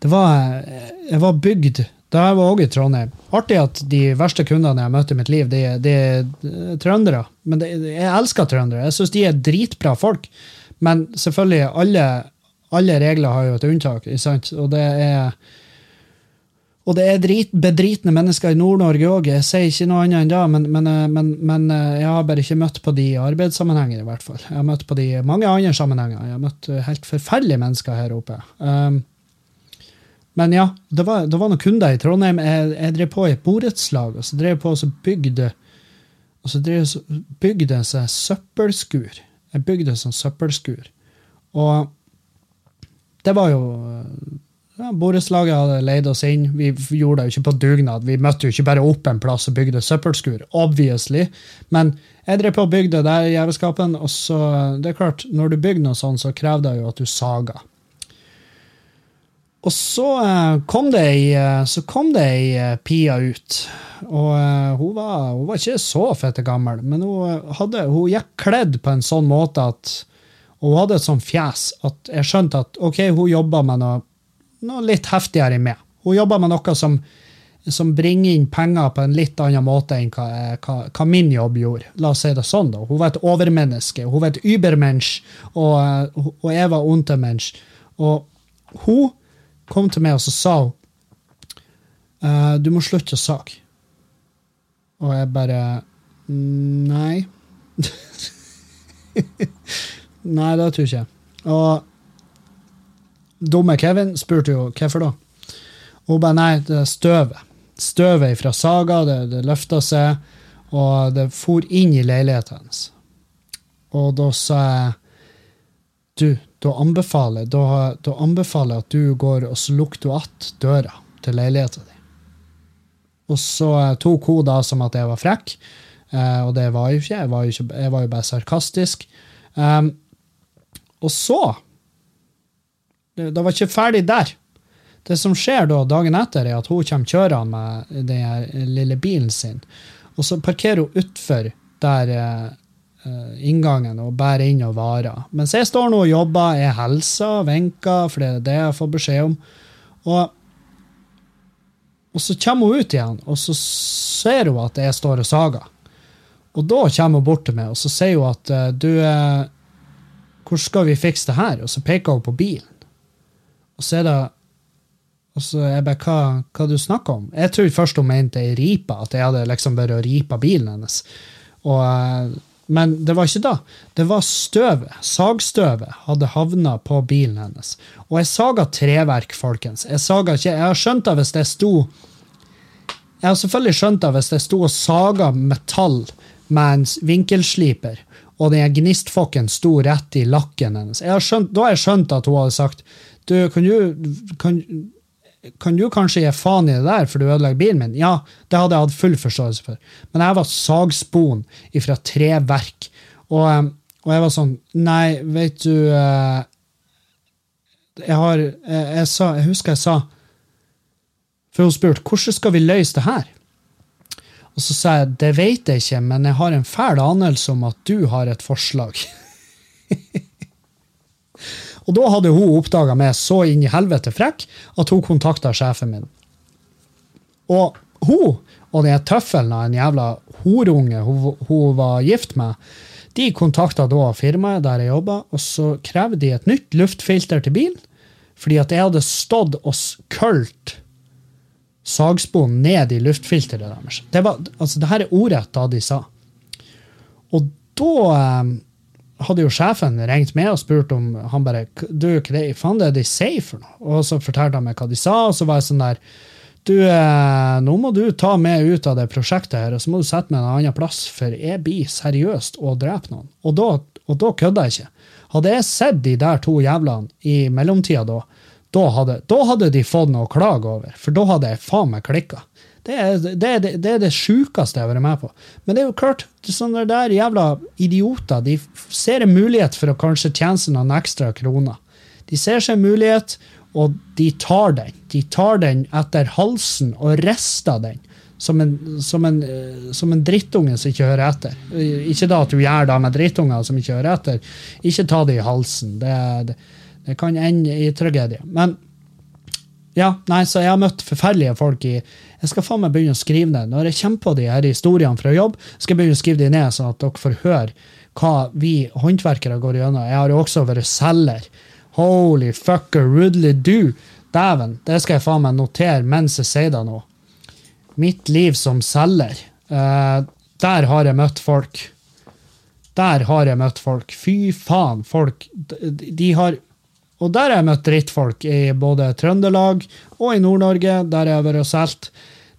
Det var Jeg var bygd da jeg var òg i Trondheim. Artig at de verste kundene jeg har møtt i mitt liv, de, de er trøndere. Men de, jeg elsker trøndere. Jeg syns de er dritbra folk. Men selvfølgelig, alle, alle regler har jo et unntak. Og det er og det er drit, bedritne mennesker i Nord-Norge òg. Jeg sier ikke noe annet enn det, men, men, eh, men, men, eh, jeg har bare ikke møtt på de i arbeidssammenhenger, i hvert fall. Jeg har møtt på de i mange andre sammenhenger. Jeg har møtt eh, helt forferdelige mennesker her oppe. Um, men ja, det var, det var, noen kunder i Trondheim. Jeg, jeg drev på i et borettslag, og så drev på og så bygde og så jeg bygde en sånn søppelskur. Jeg bygde en sånn søppelskur. Og det var jo ja, Borettslaget hadde leid oss inn. Vi gjorde det jo ikke på dugnad. Vi møtte jo ikke bare opp en plass og bygde søppelskur, obviously. Men jeg drev på og bygde der jævelskapen, og så det er klart, når du bygger noe sånt, så krever det jo at du sager. Og så eh, kom det ei, eh, eh, pia ut. Og hun var, hun var ikke så fette gammel, men hun, hadde, hun gikk kledd på en sånn måte at og hun hadde et sånt fjes at jeg skjønte at ok, hun jobba med noe noe litt heftigere med. Hun jobber med noe som, som, bringer inn penger på en litt annen måte enn hva, hva, hva, min jobb gjorde. La oss si det sånn. da. Hun var et overmenneske. Hun var et übermensch, og, og jeg var untermensch. Og hun kom til meg og så sa hun, uh, du må slutte å sage. Og jeg bare Nei. *laughs* Nei, det tror ikke jeg. Og dumme Kevin spurte jo hvorfor da. Og hun bare nei, det er støvet. Støvet fra Saga, det, det løfta seg, og det for inn i leiligheten hennes. Og da sa jeg du, da anbefaler, da, da anbefaler at du går og så lukker du att døra til leiligheten din. Og så tok hun da som at jeg var frekk, eh, og det var jo ikke. Jeg var jo, ikke, jeg var jo bare sarkastisk. Um, og så det var ikke ferdig der. Det som skjer da dagen etter, er at hun kommer kjørende med den lille bilen sin. Og så parkerer hun utfor der uh, inngangen og bærer inn og varer. Mens jeg står nå og jobber, jeg hilser, vinker, for det er det jeg får beskjed om. Og Og så kommer hun ut igjen, og så ser hun at jeg står og sager. Og da kommer hun bort til meg og så sier hun at eh, du, hvor skal vi fikse det her? Og så peker hun på bilen. Og så er det og så jeg bare, hva, hva du snakker om? Jeg trodde først hun mente ei ripe, at jeg hadde liksom bare ripa bilen hennes. Og, eh, men det var ikke da. Det var støvet. Sagstøvet hadde havna på bilen hennes. Og jeg saga treverk, folkens. Jeg saga ikke, jeg har skjønt det hvis det sto Jeg har selvfølgelig skjønt det hvis det sto og saga metall med en vinkelsliper, og den gnistfokken sto rett i lakken hennes. Har skjønt, da har jeg skjønt at hun hadde sagt du, kan du, kan, kan du kanskje gi faen i det der, for du ødelegger bilen min? Ja, det hadde jeg hatt full forståelse for. Men jeg var sagspon ifra treverk. Og, eh, og jeg var sånn Nei, vet du eh, Jeg har jeg, jeg, sa, jeg husker jeg sa For hun spurte hvordan skal vi løse det her. Og så sa jeg det vet jeg ikke, men jeg har en fæl anelse om at du har et forslag. *laughs* og da hadde hun oppdaga meg så inn i helvete frekk at hun kontakta sjefen min. Og hun og den tøffelen av en jævla horunge hun, hun var gift med, de kontakta da firmaet der jeg jobba, og så krevde de et nytt luftfilter til bilen, fordi at jeg hadde stått og kølt sagspon ned i luftfilteret deres. Det, var, altså, det her er ordrett da de sa. Og da eh, hadde jo sjefen ringt med og spurt om han bare du, hva faen det er de sier for noe? Og så fortalte han meg hva de sa, og så var jeg sånn der du, eh, nå må du ta meg ut av det prosjektet her, og så må du sette meg en annen plass, for jeg blir seriøst og dreper noen. Og da, og da kødder jeg ikke. Hadde jeg sett de der to jævlene i mellomtida da, da hadde, da hadde, de fått noe å klage over, for da hadde jeg faen meg klikka. Det er det, det, det, er det sjukeste jeg har vært med på. Men det er jo klart, sånne der jævla idioter de ser en mulighet for å kanskje tjene seg noen ekstra kroner. De ser seg en mulighet, og de tar den. De tar den etter halsen og rister den. Som en, som, en, som en, drittunge som ikke hører etter. Ikke da at du gjør det med drittunger som ikke hører etter. Ikke ta det i halsen. Det, det, det kan ende i tragedie. Men ja, nei, så jeg har møtt forferdelige folk i Jeg skal faen meg begynne å skrive ned. Når jeg kommer på de her historiene fra jobb, skal jeg begynne å skrive de ned, sånn at dere får høre hva vi håndverkere går gjennom. Jeg har jo også vært selger. Holy fucker, rudely do. Dæven, det skal jeg faen meg notere mens jeg sier det nå. Mitt liv som selger. Uh, der har jeg møtt folk. Der har jeg møtt folk. Fy faen, folk. De, de har og der har jeg møtt drittfolk i både Trøndelag og i Nord-Norge, der jeg har vært og solgt.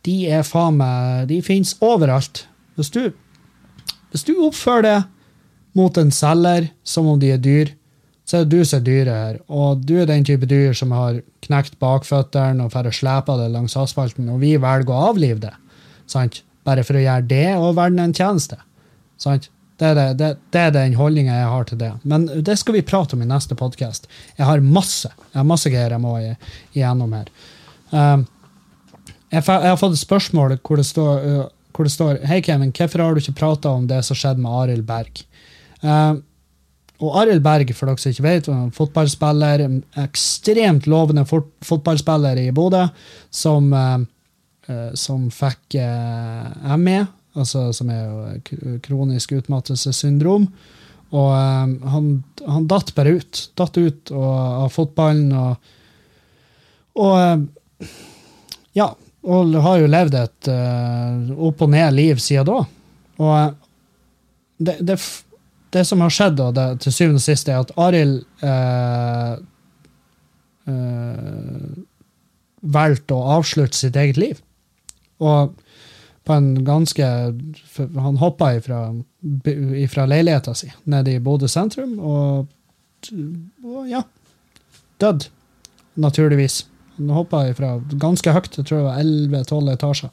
De er faen meg De fins overalt. Hvis du, hvis du oppfører det mot en selger som om de er dyr, så er det du som er dyret her. Og du er den type dyr som har knekt bakføttene og får slepe det langs asfalten, og vi velger å avlive det. Sant? Bare for å gjøre det og verden en tjeneste. Sant? Det er, det, det, er den holdninga jeg har til det. Men det skal vi prate om i neste podkast. Jeg har masse jeg har masse greier jeg må igjennom her. Um, jeg, jeg, har fått et spørsmål hvor det står, uh, hvor det står Hei, Kevin, hvorfor har du ikke prata om det som skjedde med Arild Berg? Um, og Arild Berg, for dere som ikke vet, var en fotballspiller, en ekstremt lovende fot fotballspiller i Bodø, som, uh, som fikk uh, ME altså, som er jo kronisk utmattelsessyndrom. Og um, han, han, datt bare ut. Datt ut og, av fotballen. Og, og um, ja, og har jo levd et uh, opp og ned liv siden da. Og uh, det, det, det, som har skjedd da, det, til syvende og sist, er at Arild uh, valgte å avslutte sitt eget liv. Og på en ganske Han hoppa ifra, ifra leiligheta si nede i Bodø sentrum, og, og ja Dødd, naturligvis. Han hoppa ifra ganske høyt, jeg tror det var 11-12 etasjer.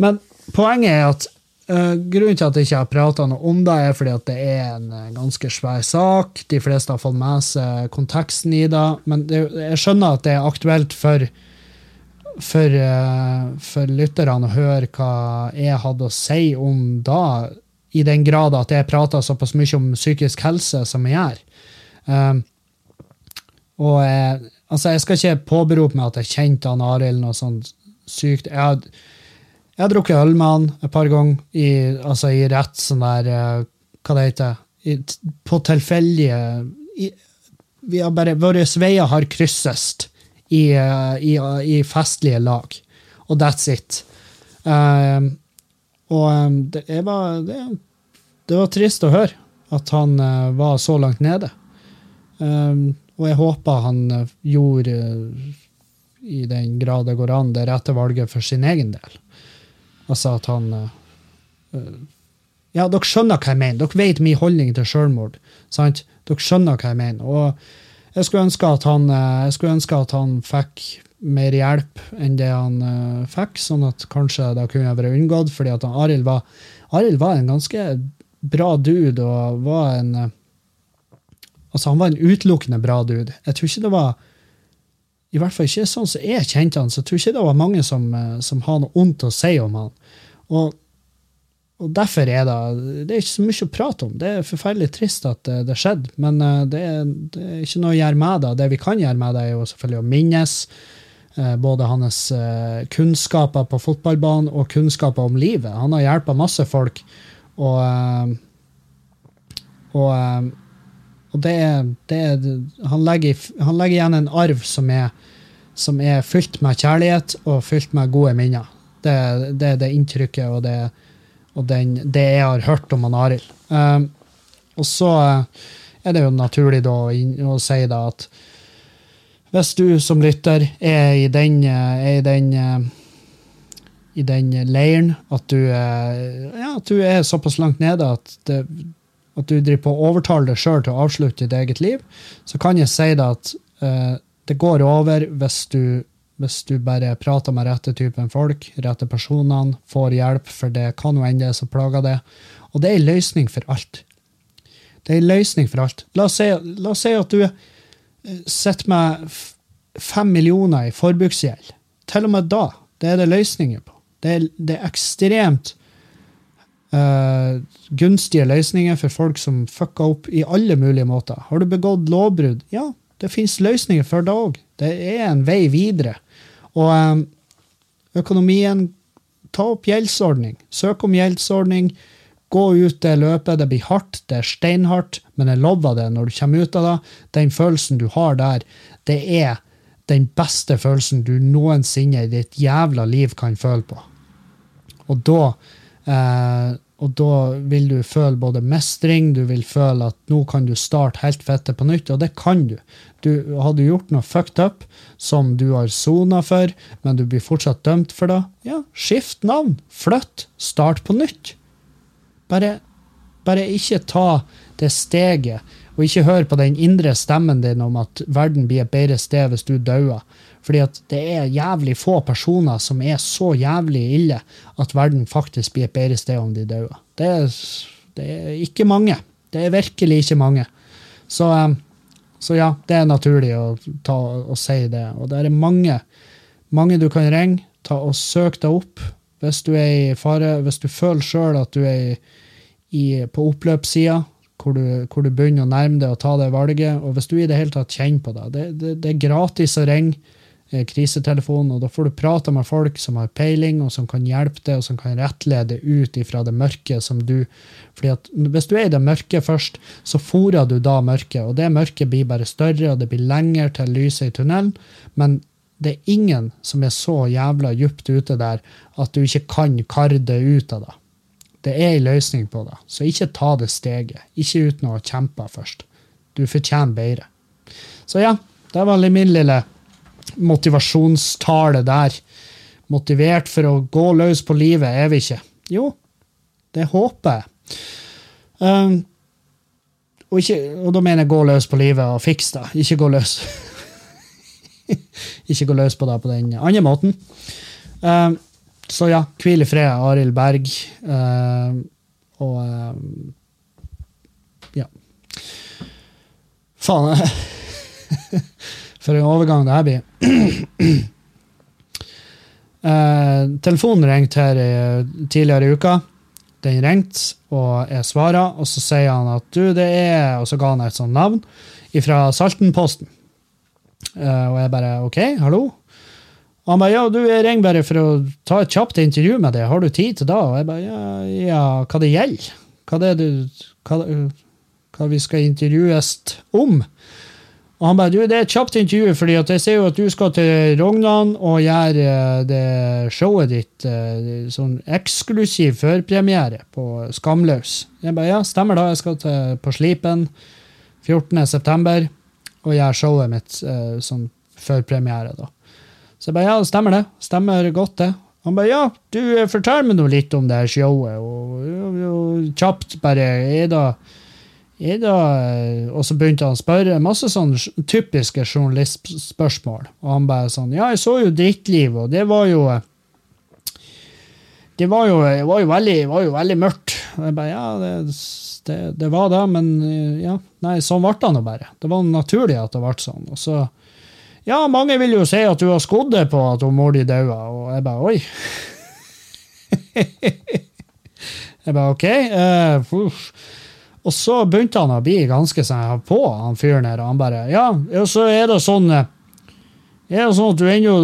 Men poenget er at uh, grunnen til at jeg ikke har prata noe om det, er fordi at det er en uh, ganske svær sak. De fleste har fått med seg konteksten i det. Men det, jeg skjønner at det er aktuelt for for, eh, for lytterne å høre hva jeg hadde å si om da, i den grad at jeg prater såpass mye om psykisk helse som jeg gjør. Um, og jeg, altså jeg skal ikke påberope meg at jeg kjente han Arild noe sånt sykt. Jeg har, jeg har drukket øl med han et par ganger, i, altså i rett sånn der eh, Hva det heter I, På tilfeldige vi har bare, Våre veier har krysses i, eh, i, i, festlige lag. Og that's it. Um, og um, det, var, det, det, var trist å høre at han uh, var så langt nede. Um, og jeg håper han uh, gjorde, uh, i den grad det går an, det rette valget for sin egen del. Altså at han Ja, dere skjønner hva jeg mener. Dere vet min holdning til selvmord. sant? Dere skjønner hva jeg mener. Og jeg skulle ønske at han, skulle ønske at han fikk mer hjelp enn det han uh, fikk, sånn at kanskje det kunne vært unngått. fordi at Arild var, Aril var en ganske bra dude og var en uh, Altså, han var en utelukkende bra dude. Jeg tror ikke det var I hvert fall ikke sånn som jeg kjente han, så jeg tror ikke det var mange som, uh, som har noe ondt å si om han. Og, og derfor er det Det er ikke så mye å prate om. Det er forferdelig trist at det, det skjedde, men det er, det er, ikke noe å gjøre med det. Det vi kan gjøre med det, er jo selvfølgelig å minnes Eh, både hans eh, kunnskaper på fotballbanen og kunnskaper om livet. Han har hjulpet masse folk, og, eh, og, og det er, det er han, legger, han, legger, igjen en arv som er, som er fylt med kjærlighet og fylt med gode minner. Det, det er det inntrykket og, det, og den, det jeg har hørt om han Arild. Um, og så er det jo naturlig da å si da at hvis du som lytter er i den, eh, er i den, eh, i den leiren at du, eh, ja, at du, er såpass langt nede at, det, at du driver på å overtale deg sjøl til å avslutte ditt eget liv, så kan jeg si deg at uh, det går over hvis du, hvis du bare prater med rette typen folk, rette personene, får hjelp, for det kan jo hende det som plager det. Og det er en løsning for alt. Det er en løsning for alt. La oss si, la oss si at du sitter med fem millioner i forbruksgjeld. Til og med da. Det er det løsninger på. Det er, det er ekstremt uh, gunstige løsninger for folk som fucker opp i alle mulige måter. Har du begått lovbrudd? Ja, det fins løsninger for det òg. Det er en vei videre. Og um, økonomien Ta opp gjeldsordning. Søk om gjeldsordning. Gå ut det løpet. Det blir hardt, det er steinhardt, men jeg lover det, når du kommer ut av det, den følelsen du har der, det er den beste følelsen du noensinne i ditt jævla liv kan føle på. Og da, eh, og da vil du føle både mestring, du vil føle at nå kan du starte helt fette på nytt, og det kan du. Du har du gjort noe fucked up som du har sona for, men du blir fortsatt dømt for det, ja, skift navn, flytt, start på nytt. Bare, bare ikke ta det steget, og ikke hør på den indre stemmen din om at verden blir et bedre sted hvis du dauer. Fordi at det er jævlig få personer som er så jævlig ille at verden faktisk blir et bedre sted om de dauer. Det, det, er ikke mange. Det er virkelig ikke mange. Så, eh, så ja, det er naturlig å, ta, å si det. Og det er mange, mange du kan ringe. Ta og Søk deg opp hvis du er i fare, hvis du føler sjøl at du er i på oppløpssida, hvor, hvor, du begynner å nærme deg å ta det valget. Og hvis du i det hele tatt kjenner på det Det, det, det er gratis å ringe eh, krisetelefonen, og da får du prate med folk som har peiling, og som kan hjelpe deg, og som kan rettlede ut ifra det mørke som du fordi at Hvis du er i det mørke først, så fôrer du da mørket, og det mørket blir bare større, og det blir lenger til lyset i tunnelen. men det er ingen som er så jævla djupt ute der at du ikke kan karre det ut av det. Det er en løsning på det, så ikke ta det steget. Ikke uten å ha kjempa først. Du fortjener bedre. Så ja, det var min lille motivasjonstale der. Motivert for å gå løs på livet er vi ikke. Jo, det håper jeg. Um, og, ikke, og, da mener jeg gå løs på livet og fiks det. Ikke gå løs *laughs* Ikke gå løs på det på den andre måten. Um, så ja, hvil i fred, Arild Berg. Um, og ja. Faen. *laughs* For en overgang det her blir. uh, telefonen ringte her tidligere i uka. Den ringte, og jeg svarer, og så sier han at du, det er Og så ga han et sånt navn fra Saltenposten. og jeg bare OK, hallo? Og han bare ja, du, jeg ringer bare for å ta et kjapt intervju med deg, har du tid til da? Og jeg bare ja, ja hva det gjelder? Hva det er du hva, hva vi skal intervjues om? Og han bare du, det er et kjapt intervju, fordi jeg ser jo at du skal til Rognan og gjøre eh, det showet ditt eh, sånn eksklusiv førpremiere på Skamløs. Jeg bare ja, stemmer da, jeg skal til, på Slipen 14.9. og gjøre showet mitt sånn førpremiere, da. Så jeg bare ja, stemmer det. Stemmer godt, det. Han bare ja, du fortell meg nå litt om det her showet, og, og, og kjapt bare er da, er da Og så begynte han å spørre masse sånne typiske journalistspørsmål. Og han bare sånn Ja, jeg så jo Drittliv, og det var jo det var jo, var jo, veldig, var jo veldig, mørkt. Og jeg bare, ja, det, det, det var det, men ja, nei, sånn ble det nå bare. Det var naturlig at det ble sånn. Og så ja, mange vil jo si at du har skodd deg på at mor di daua, og jeg bare oi. *laughs* jeg bare OK. Uh, og så begynte han å bli ganske sånn på, han fyren her, og han bare Ja, og så er det sånn eh, er det sånn at du ennå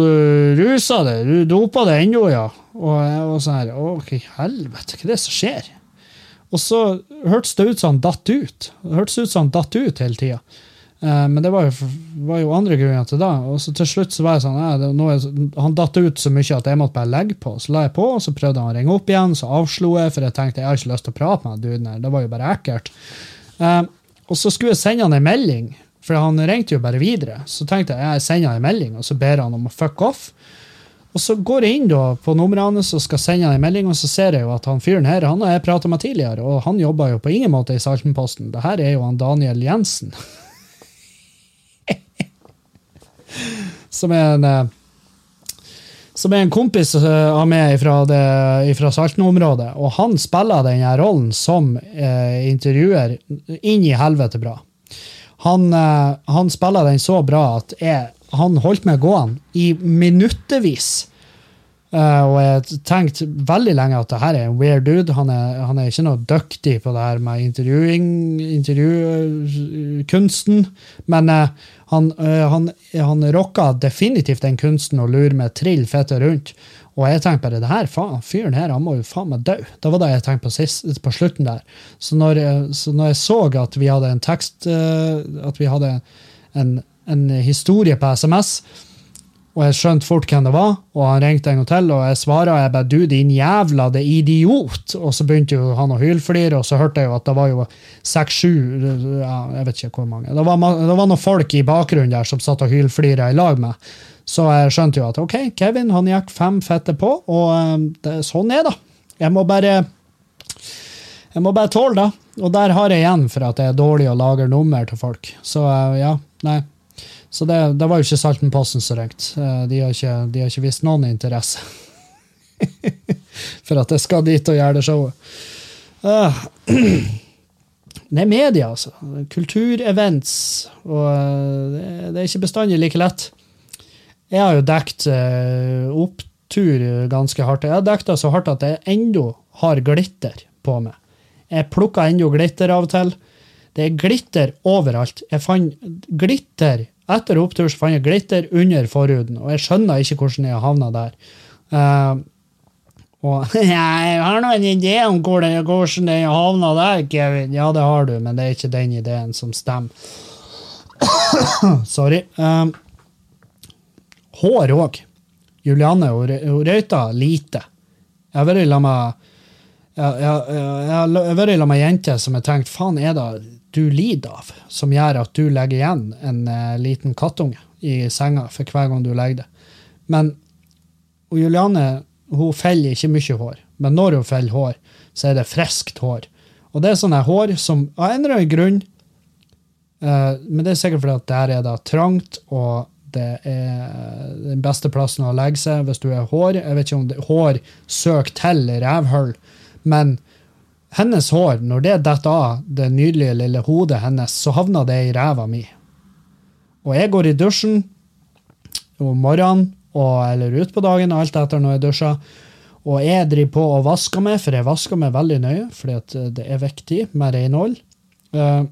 ruser deg? Du doper deg ennå, ja? Og jeg var sånn her Å, hva i helvete, hva er det som skjer? Og så hørtes det ut som han datt ut. Det hørtes ut som han datt ut hele tida. Eh, men det var jo, var jo, andre grunner til det. Og så til slutt så var jeg sånn, ja, er, Han datt ut så mye at jeg måtte bare legge på. Så la jeg på, og så prøvde han å ringe opp igjen, så avslo jeg, for jeg tenkte jeg har ikke lyst til å prate med duden her. Det var jo bare ekkelt. Uh, og så skulle jeg sende han en melding, for han ringte jo bare videre. Så tenkte jeg jeg sender han en melding, og så ber han om å fuck off. Og så går jeg inn da på nummeret hans og skal sende en melding, og så ser jeg jo at han fyren her han har jeg prata med tidligere, og han jobber jo på ingen måte i Saltenposten. Det her er jo han Daniel Jensen. *laughs* som er en eh, som er en kompis eh, av meg fra Salten-området. Og han spiller denne rollen som eh, intervjuer inn i helvete bra. Han, eh, han, spiller den så bra at jeg, han holdt meg gående i minuttevis Uh, og jeg tenkte veldig lenge at det her er en weird dude. Han er, han er ikke noe dyktig på det her med intervjukunsten. Men uh, han, uh, han, han rocka definitivt den kunsten og lurer med trill fette rundt. Og jeg tenkte bare det her, faen, fyren her han må jo faen meg dø. Det var det jeg tenkte på, sist, på slutten der. Så når, så når, jeg så at vi hadde en tekst, at vi hadde en, en historie på SMS og jeg skjønte fort hvem det var, og han ringte en gang til, og jeg svarer jeg bare 'du, din jævla det idiot', og så begynte jo han å hylflire, og så hørte jeg jo at det var jo seks-sju ja, Jeg vet ikke hvor mange. Det var, det var noen folk i bakgrunnen der som satt og hylflira i lag med. Så jeg skjønte jo at OK, Kevin han gikk fem fette på, og um, det, sånn er det. Jeg må bare jeg må bare tåle det. Og der har jeg igjen for at det er dårlig å lage nummer til folk. Så uh, ja, nei. Så det, det, var jo ikke Saltenposten som ringte. Eh, de, har ikke, de ikke vist noen interesse *laughs* for at jeg skal dit og gjøre det showet. Uh, *clears throat* det er media, altså. Kulturevents. Og uh, det, er ikke bestandig like lett. Jeg har jo dekt uh, opptur ganske hardt. Jeg har dekta så hardt at jeg ennå har glitter på meg. Jeg plukker ennå glitter av og til. Det er glitter overalt. Jeg fant glitter etter opptur så fant jeg glitter under forhuden, og jeg skjønner ikke hvordan jeg havna der. Uh, og *laughs* jeg har nå en idé om hvordan, hvordan jeg havna der, Kevin. Ja, det har du, men det er ikke den ideen som stemmer. *coughs* Sorry. Um, hår òg. Julianne hun røyta lite. Jeg har vært med jeg, jeg, jeg, jeg, jeg, jeg, jente som har tenkt faen, er det du lider av, som gjør at du legger igjen en uh, liten kattunge i senga for hver gang du legger det. Men og Juliane hun feller ikke mye hår, men når hun feller hår, så er det friskt hår. Og det er sånne hår som av en eller annen grunn uh, Men det er sikkert fordi at der er det trangt, og det er den beste plassen å legge seg hvis du er hår. Jeg vet ikke om det, hår søker til rævhull, men hennes hår, når det detter av det nydelige lille hodet hennes, så havner det i ræva mi. Og jeg går i dusjen om morgenen og, eller utpå dagen, alt etter når jeg dusjer. Og jeg driver på og vasker meg, for jeg vasker meg veldig nøye, fordi det er viktig med renhold. Uh,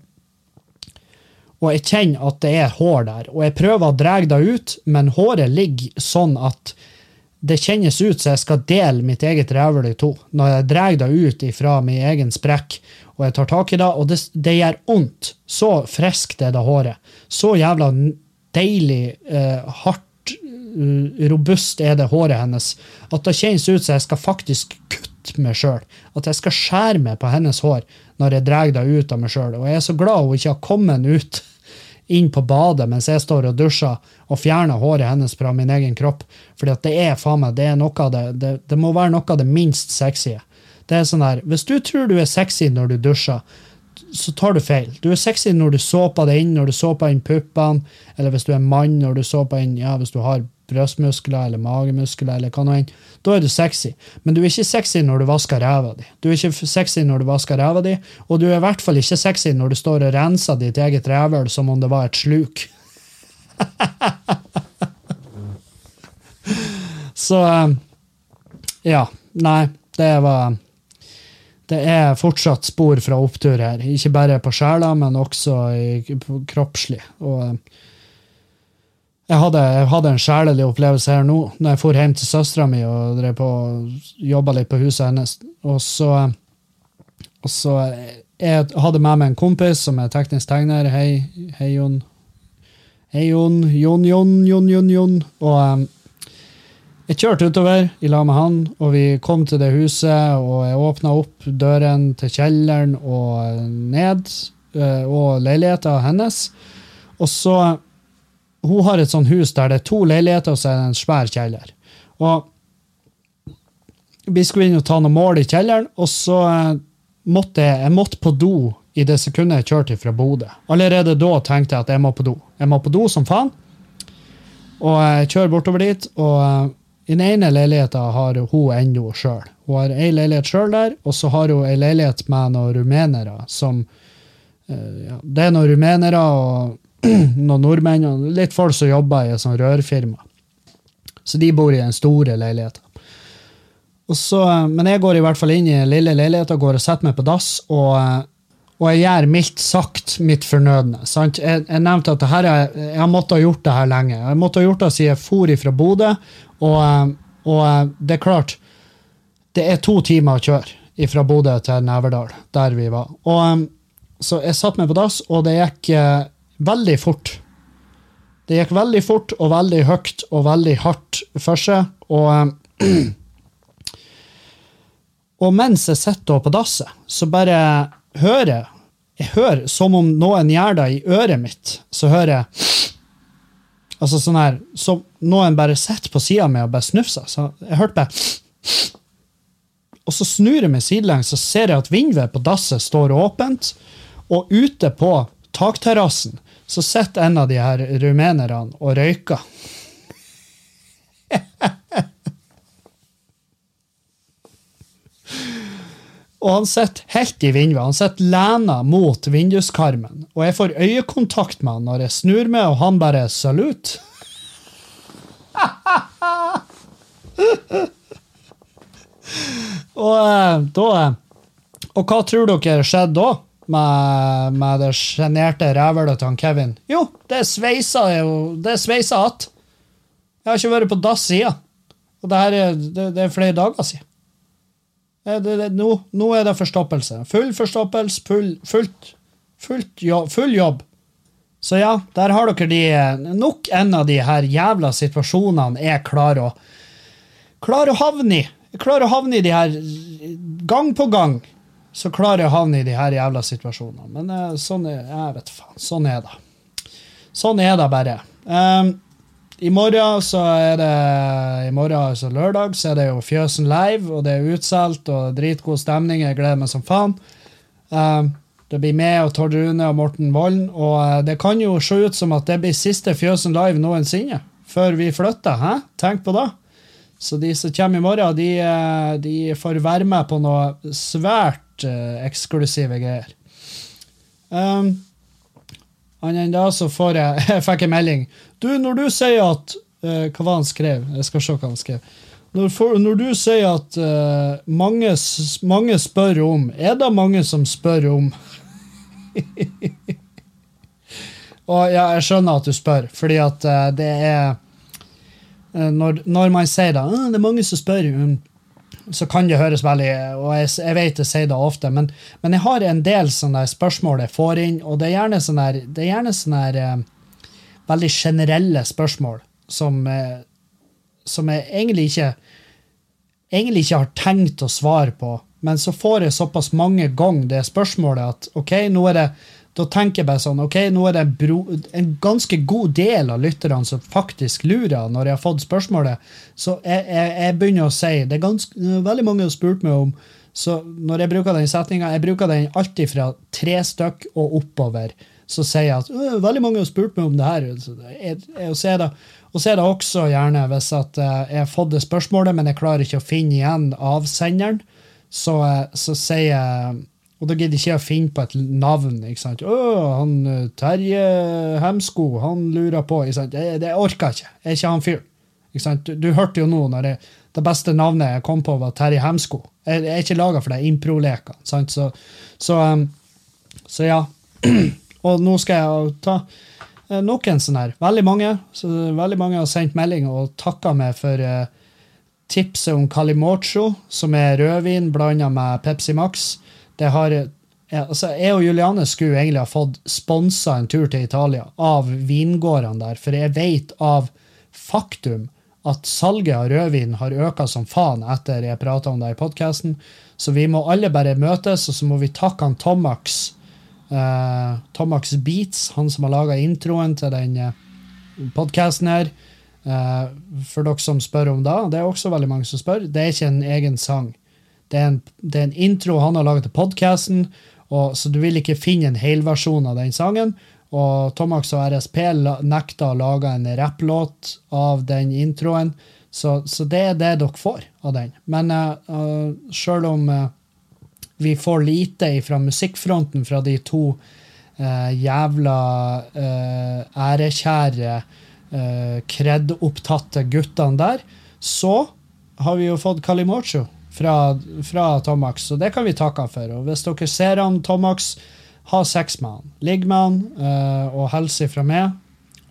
og jeg kjenner at det er hår der. Og jeg prøver å dra det ut, men håret ligger sånn at det kjennes ut som jeg skal dele mitt eget rævhull i to. Når jeg drar det ut ifra min egen sprekk, og jeg tar tak i det, og det, det gjør vondt. Så friskt er det håret. Så jævla deilig, eh, hardt, uh, robust er det håret hennes, at det kjennes ut som jeg skal faktisk kutte meg sjøl. At jeg skal skjære meg på hennes hår når jeg drar det ut av meg sjøl. Og jeg er så glad hun ikke har kommet ut inn på badet mens jeg står og dusjer og fjerner håret hennes fra min egen kropp. At det er faen meg, det er noe av det, det, det må være noe av det minst sexy. Det er sånn her, Hvis du tror du er sexy når du dusjer, så tar du feil. Du er sexy når du såper deg inn, når du såper inn puppene, eller hvis du er mann, når du såper inn ja, hvis du har brystmuskler eller magemuskler, eller hva enn, da er du sexy. Men du er ikke sexy når du vasker ræva di. Du er ikke sexy når du vasker ræva di, og du er i hvert fall ikke sexy når du står og renser ditt eget rævhøl som om det var et sluk. *laughs* Så eh, Ja. Nei, det var det er fortsatt spor fra opptur her. Ikke bare på sjela, men også kroppslig. Og eh, jeg hadde, jeg hadde, en sjelelig opplevelse her nå, når jeg for hjem til søstera mi og drev på jobba litt på huset hennes. Og så, og så Jeg hadde med meg en kompis som er teknisk tegner. Hei, hei Jon. Hei, Jon. Jon, Jon, Jon, Jon. Jon. Og um, jeg kjørte utover i lag med han, og vi kom til det huset, og jeg åpna opp døren til kjelleren og ned, uh, og leiligheta hennes. Og så hun har et sånt hus der det er to leiligheter og så er det en svær kjeller. Og Vi skulle inn og ta noe mål i kjelleren, og så eh, måtte jeg, jeg måtte på do i det sekundet jeg kjørte fra Bodø. Allerede da tenkte jeg at jeg må på do. Jeg må på do som faen. Og jeg kjører bortover dit, og eh, i den ene leiligheten har hun ennå sjøl. Hun har ei leilighet sjøl der, og så har hun ei leilighet med noen rumenere som eh, ja, Det er noen rumenere og *clears throat* noen nordmenn og litt folk som jobber i et sånt rørfirma. Så de bor i den store leiligheten. Så, men jeg går i hvert fall inn i den lille leiligheten går og setter meg på dass, og, og jeg gjør mildt sagt mitt fornødne. Jeg, jeg, nevnte at her, jeg, har måttet ha gjort det her lenge. Jeg måtte ha gjort det siden jeg for ifra Bodø, og, og, det er klart Det er to timer å kjøre fra Bodø til Neverdal, der vi var. Og, så jeg satte meg på dass, og det gikk veldig fort. Det gikk veldig fort og veldig høyt og veldig hardt for seg. Og, og mens jeg sitter på dasset, så bare hører jeg jeg hører som om noen gjør det i øret mitt. Så hører jeg altså sånn her, Som noen bare sitter på sida mi og bare snufser. Så jeg hørte bare Og så snur jeg meg sidelengs og ser jeg at vinduet på dasset står åpent. Og ute på takterrassen så sitter en av de her rumenerne og røyker. *laughs* og han sitter helt i vinduet. Han sitter lena mot vinduskarmen. Og jeg får øyekontakt med han når jeg snur meg, og han bare 'salut'. *laughs* og eh, da Og hva tror dere skjedde da? Med, med det sjenerte rævhølet til Kevin. Jo, det sveisa jo Det sveisa att. Jeg har ikke vært på dass siden. Og det, er, det, det er flere dager siden. Det, nå, nå, er det forstoppelse. Full forstoppelse, full, fullt, fullt jobb, full jobb. Så ja, der har dere de, nok en av de her jævla situasjonene jeg klarer å klarer å havne i. Jeg klarer å havne i de her gang på gang så klarer jeg å havne i de her jævla situasjonene. Men uh, sånn er jeg vet faen, sånn er det. Sånn er det bare. Um, I morgen så er det i morgen, altså lørdag, så er det jo Fjøsen live, og det er utsolgt og dritgod stemning. Jeg gleder meg som faen. Um, det blir meg og Tord Rune og Morten Vollen. og uh, det kan jo se ut som at det blir siste Fjøsen live noensinne. Før vi flytter. Hæ? Tenk på det. Så de som kommer i morgen, de, uh, de får være med på noe svært uh, eksklusive greier. Um, enn da så får jeg, *laughs* jeg fikk en melding. Du, når du sier at uh, Hva var han skrev? Jeg skal se hva han skrev. Når, for, når du sier at uh, mange, mange, spør om Er det mange som spør om *laughs* Og ja, jeg skjønner at du spør, fordi at uh, det er eh, når, når man sier da, «Ah, det er mange som spør, um, så kan det høres veldig Og jeg, jeg vet jeg sier det ofte, men, men jeg har en del sånne spørsmål jeg får inn, og det er gjerne sånne, det er gjerne sånne eh, veldig generelle spørsmål som, eh, som jeg egentlig ikke egentlig ikke har tenkt å svare på, men så får jeg såpass mange ganger det spørsmålet at ok, nå er det da tenker jeg bare sånn, ok, nå er det en, bro, en ganske god del av lytterne som faktisk lurer når jeg har fått spørsmålet. Så jeg, jeg, jeg begynner å si Det er ganske, veldig mange som har spurt meg om Så når jeg bruker den setninga, jeg bruker den alltid fra tre stykk og oppover. Så sier jeg at «Øh, veldig mange har spurt meg om det her. Og, så det, og så er det også gjerne hvis at eh, jeg har fått det spørsmålet, men jeg klarer ikke å finne igjen avsenderen, så, eh, så sier jeg og da gidder ikke jeg å finne på et navn. ikke sant? 'Å, han eh, Terje Hemsko, han lurer på.' ikke sant? Det, det orker jeg ikke. Jeg er ikke han fyren. Ikke sant? Du, du hørte jo nå når jeg, det beste navnet jeg kom på, var Terje Hemsko. Jeg, jeg er ikke laga for det. impro-lekene. sant? Så, så, um, så ja. *clears throat* og nå skal jeg ta noen nok en sånn her. Veldig mange så veldig mange har sendt melding og takka meg for uh, tipset om Calimocho, som er rødvin blanda med Pepsi Max. Det har, ja, altså, jeg og Juliane skulle egentlig ha fått sponsa en tur til Italia av vingårdene der, for jeg vet av faktum at salget av rødvin har øka som faen etter jeg prata om det i podkasten. Så vi må alle bare møtes, og så må vi takke han Tomax. eh, Tomax Beats, han som har laga introen til den uh, podkasten her. Eh, for dere som spør om det, det er også veldig mange som spør, det er ikke en egen sang. Det er en, det er en intro han har laget til podkasten, så du vil ikke finne en helversjon av den sangen. Og Tomax og RSP nekta å lage en rapplåt av den introen, så, så det er det dere får av den. Men uh, uh, sjøl om uh, vi får lite fra musikkfronten fra de to uh, jævla uh, ærekjære, uh, guttene der, så har vi jo fått Kalimocho fra, fra Tomax, så det kan vi takke han for. Og hvis dere ser han, Tomax, ha sex med han. Ligg med han uh, og helse fra meg.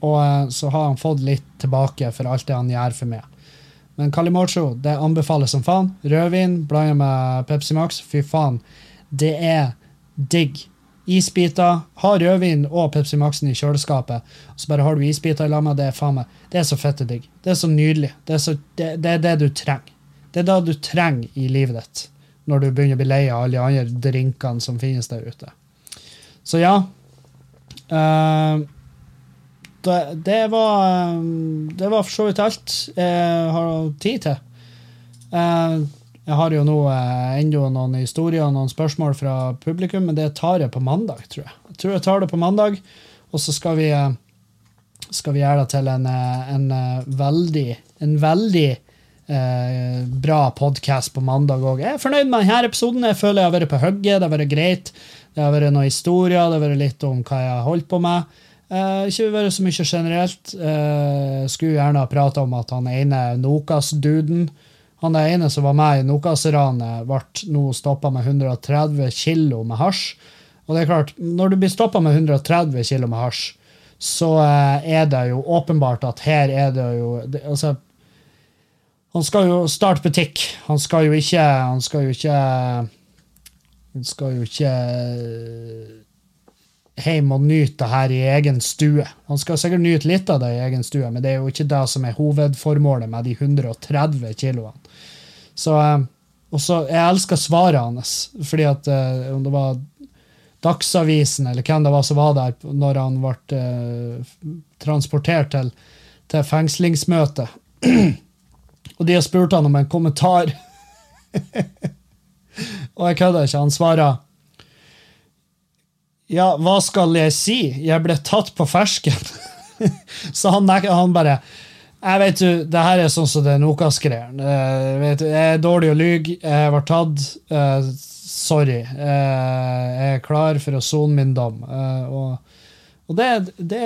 Og uh, så har han fått litt tilbake for alt det han gjør for meg. Men Calimocho det anbefales som faen. Rødvin blanda med Pepsi Max. Fy faen. Det er digg. Isbiter. Ha rødvin og Pepsi Maxen i kjøleskapet, og så bare har du isbiter i lag det. er faen meg, Det er så fette digg. Det er så nydelig. Det er, så, det, det, er det du trenger. Det er det du trenger i livet ditt når du begynner å bli lei av alle de andre drinkene som finnes der ute. Så ja. Uh, det, var Det var for så vidt alt jeg har tid til. Uh, jeg har jo nå uh, ennå noen historier og noen spørsmål fra publikum, men det tar jeg på mandag, tror jeg. Jeg tror jeg tar det på mandag, og så skal vi, skal vi gjøre det til en, en veldig, en veldig bra podkast på mandag òg. Jeg er fornøyd med denne episoden. Jeg føler jeg har vært på hugget. Det har vært greit. Det har vært noen historier, det har vært litt om hva jeg har holdt på med. Eh, ikke vært så mye generelt. Eh, skulle gjerne ha prata om at han ene Nokas-duden Han er ene som var med i Nokas-ranet, ble nå stoppa med 130 kilo med hasj. Og det er klart, når du blir stoppa med 130 kilo med hasj, så eh, er det jo åpenbart at her er det jo altså, Han skal jo starte butikk. Han skal jo ikke Han skal jo ikke han skal jo ikke hjem og nyte det her i egen stue. Han skal sikkert nyte litt av det i egen stue, men det er jo ikke det som er hovedformålet med de 130 kiloene. Så, og så, Jeg elsker svaret hans, fordi at om det var Dagsavisen eller hvem det var som var der når han ble eh, transportert til, til fengslingsmøte. *clears throat* og de har spurt han om en kommentar. *laughs* Og jeg kødder ikke. Han svarer Ja, hva skal jeg si? Jeg ble tatt på fersken. *laughs* så han, han bare jeg vet du, det her er sånn som det Nokas-greier. Jeg er dårlig å lyge. Jeg ble tatt. Uh, sorry. Uh, jeg er klar for å sone min dom. Uh, og, og det, det,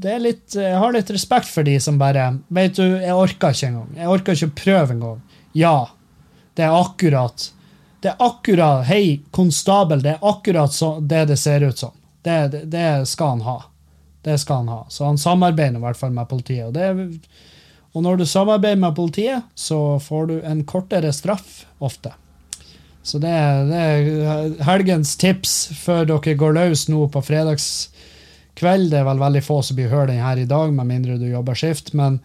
det, er litt Jeg har litt respekt for de som bare Vet du, jeg orker ikke engang. Jeg orker ikke å prøve engang. Ja, det er akkurat det er akkurat Hei, konstabel, det er akkurat så, det det ser ut som. Det, det, skal han ha. Det skal han ha. Så han samarbeider i hvert fall med politiet. Og, det, og når du samarbeider med politiet, så får du en kortere straff ofte. Så det, det er helgens tips før dere går løs nå på fredagskveld. Det er vel veldig få som blir hørt den her i dag, med mindre du jobber skift. Men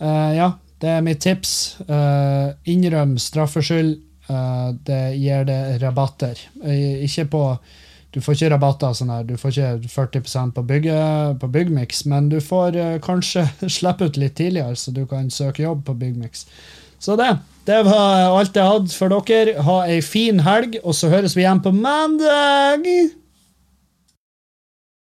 uh, ja, det er mitt tips. Uh, innrøm straffskyld. Uh, det gir det rabatter. ikke på du får ikke rabatter sånn her, du får ikke 40% på, bygge, på Byggmix, men du får kanskje *laughs* slippe ut litt tidligere, så du kan søke jobb på Byggmix. Så det, det var alt jeg hadde for dere. Ha ei fin helg, og så høres vi igjen på mandag!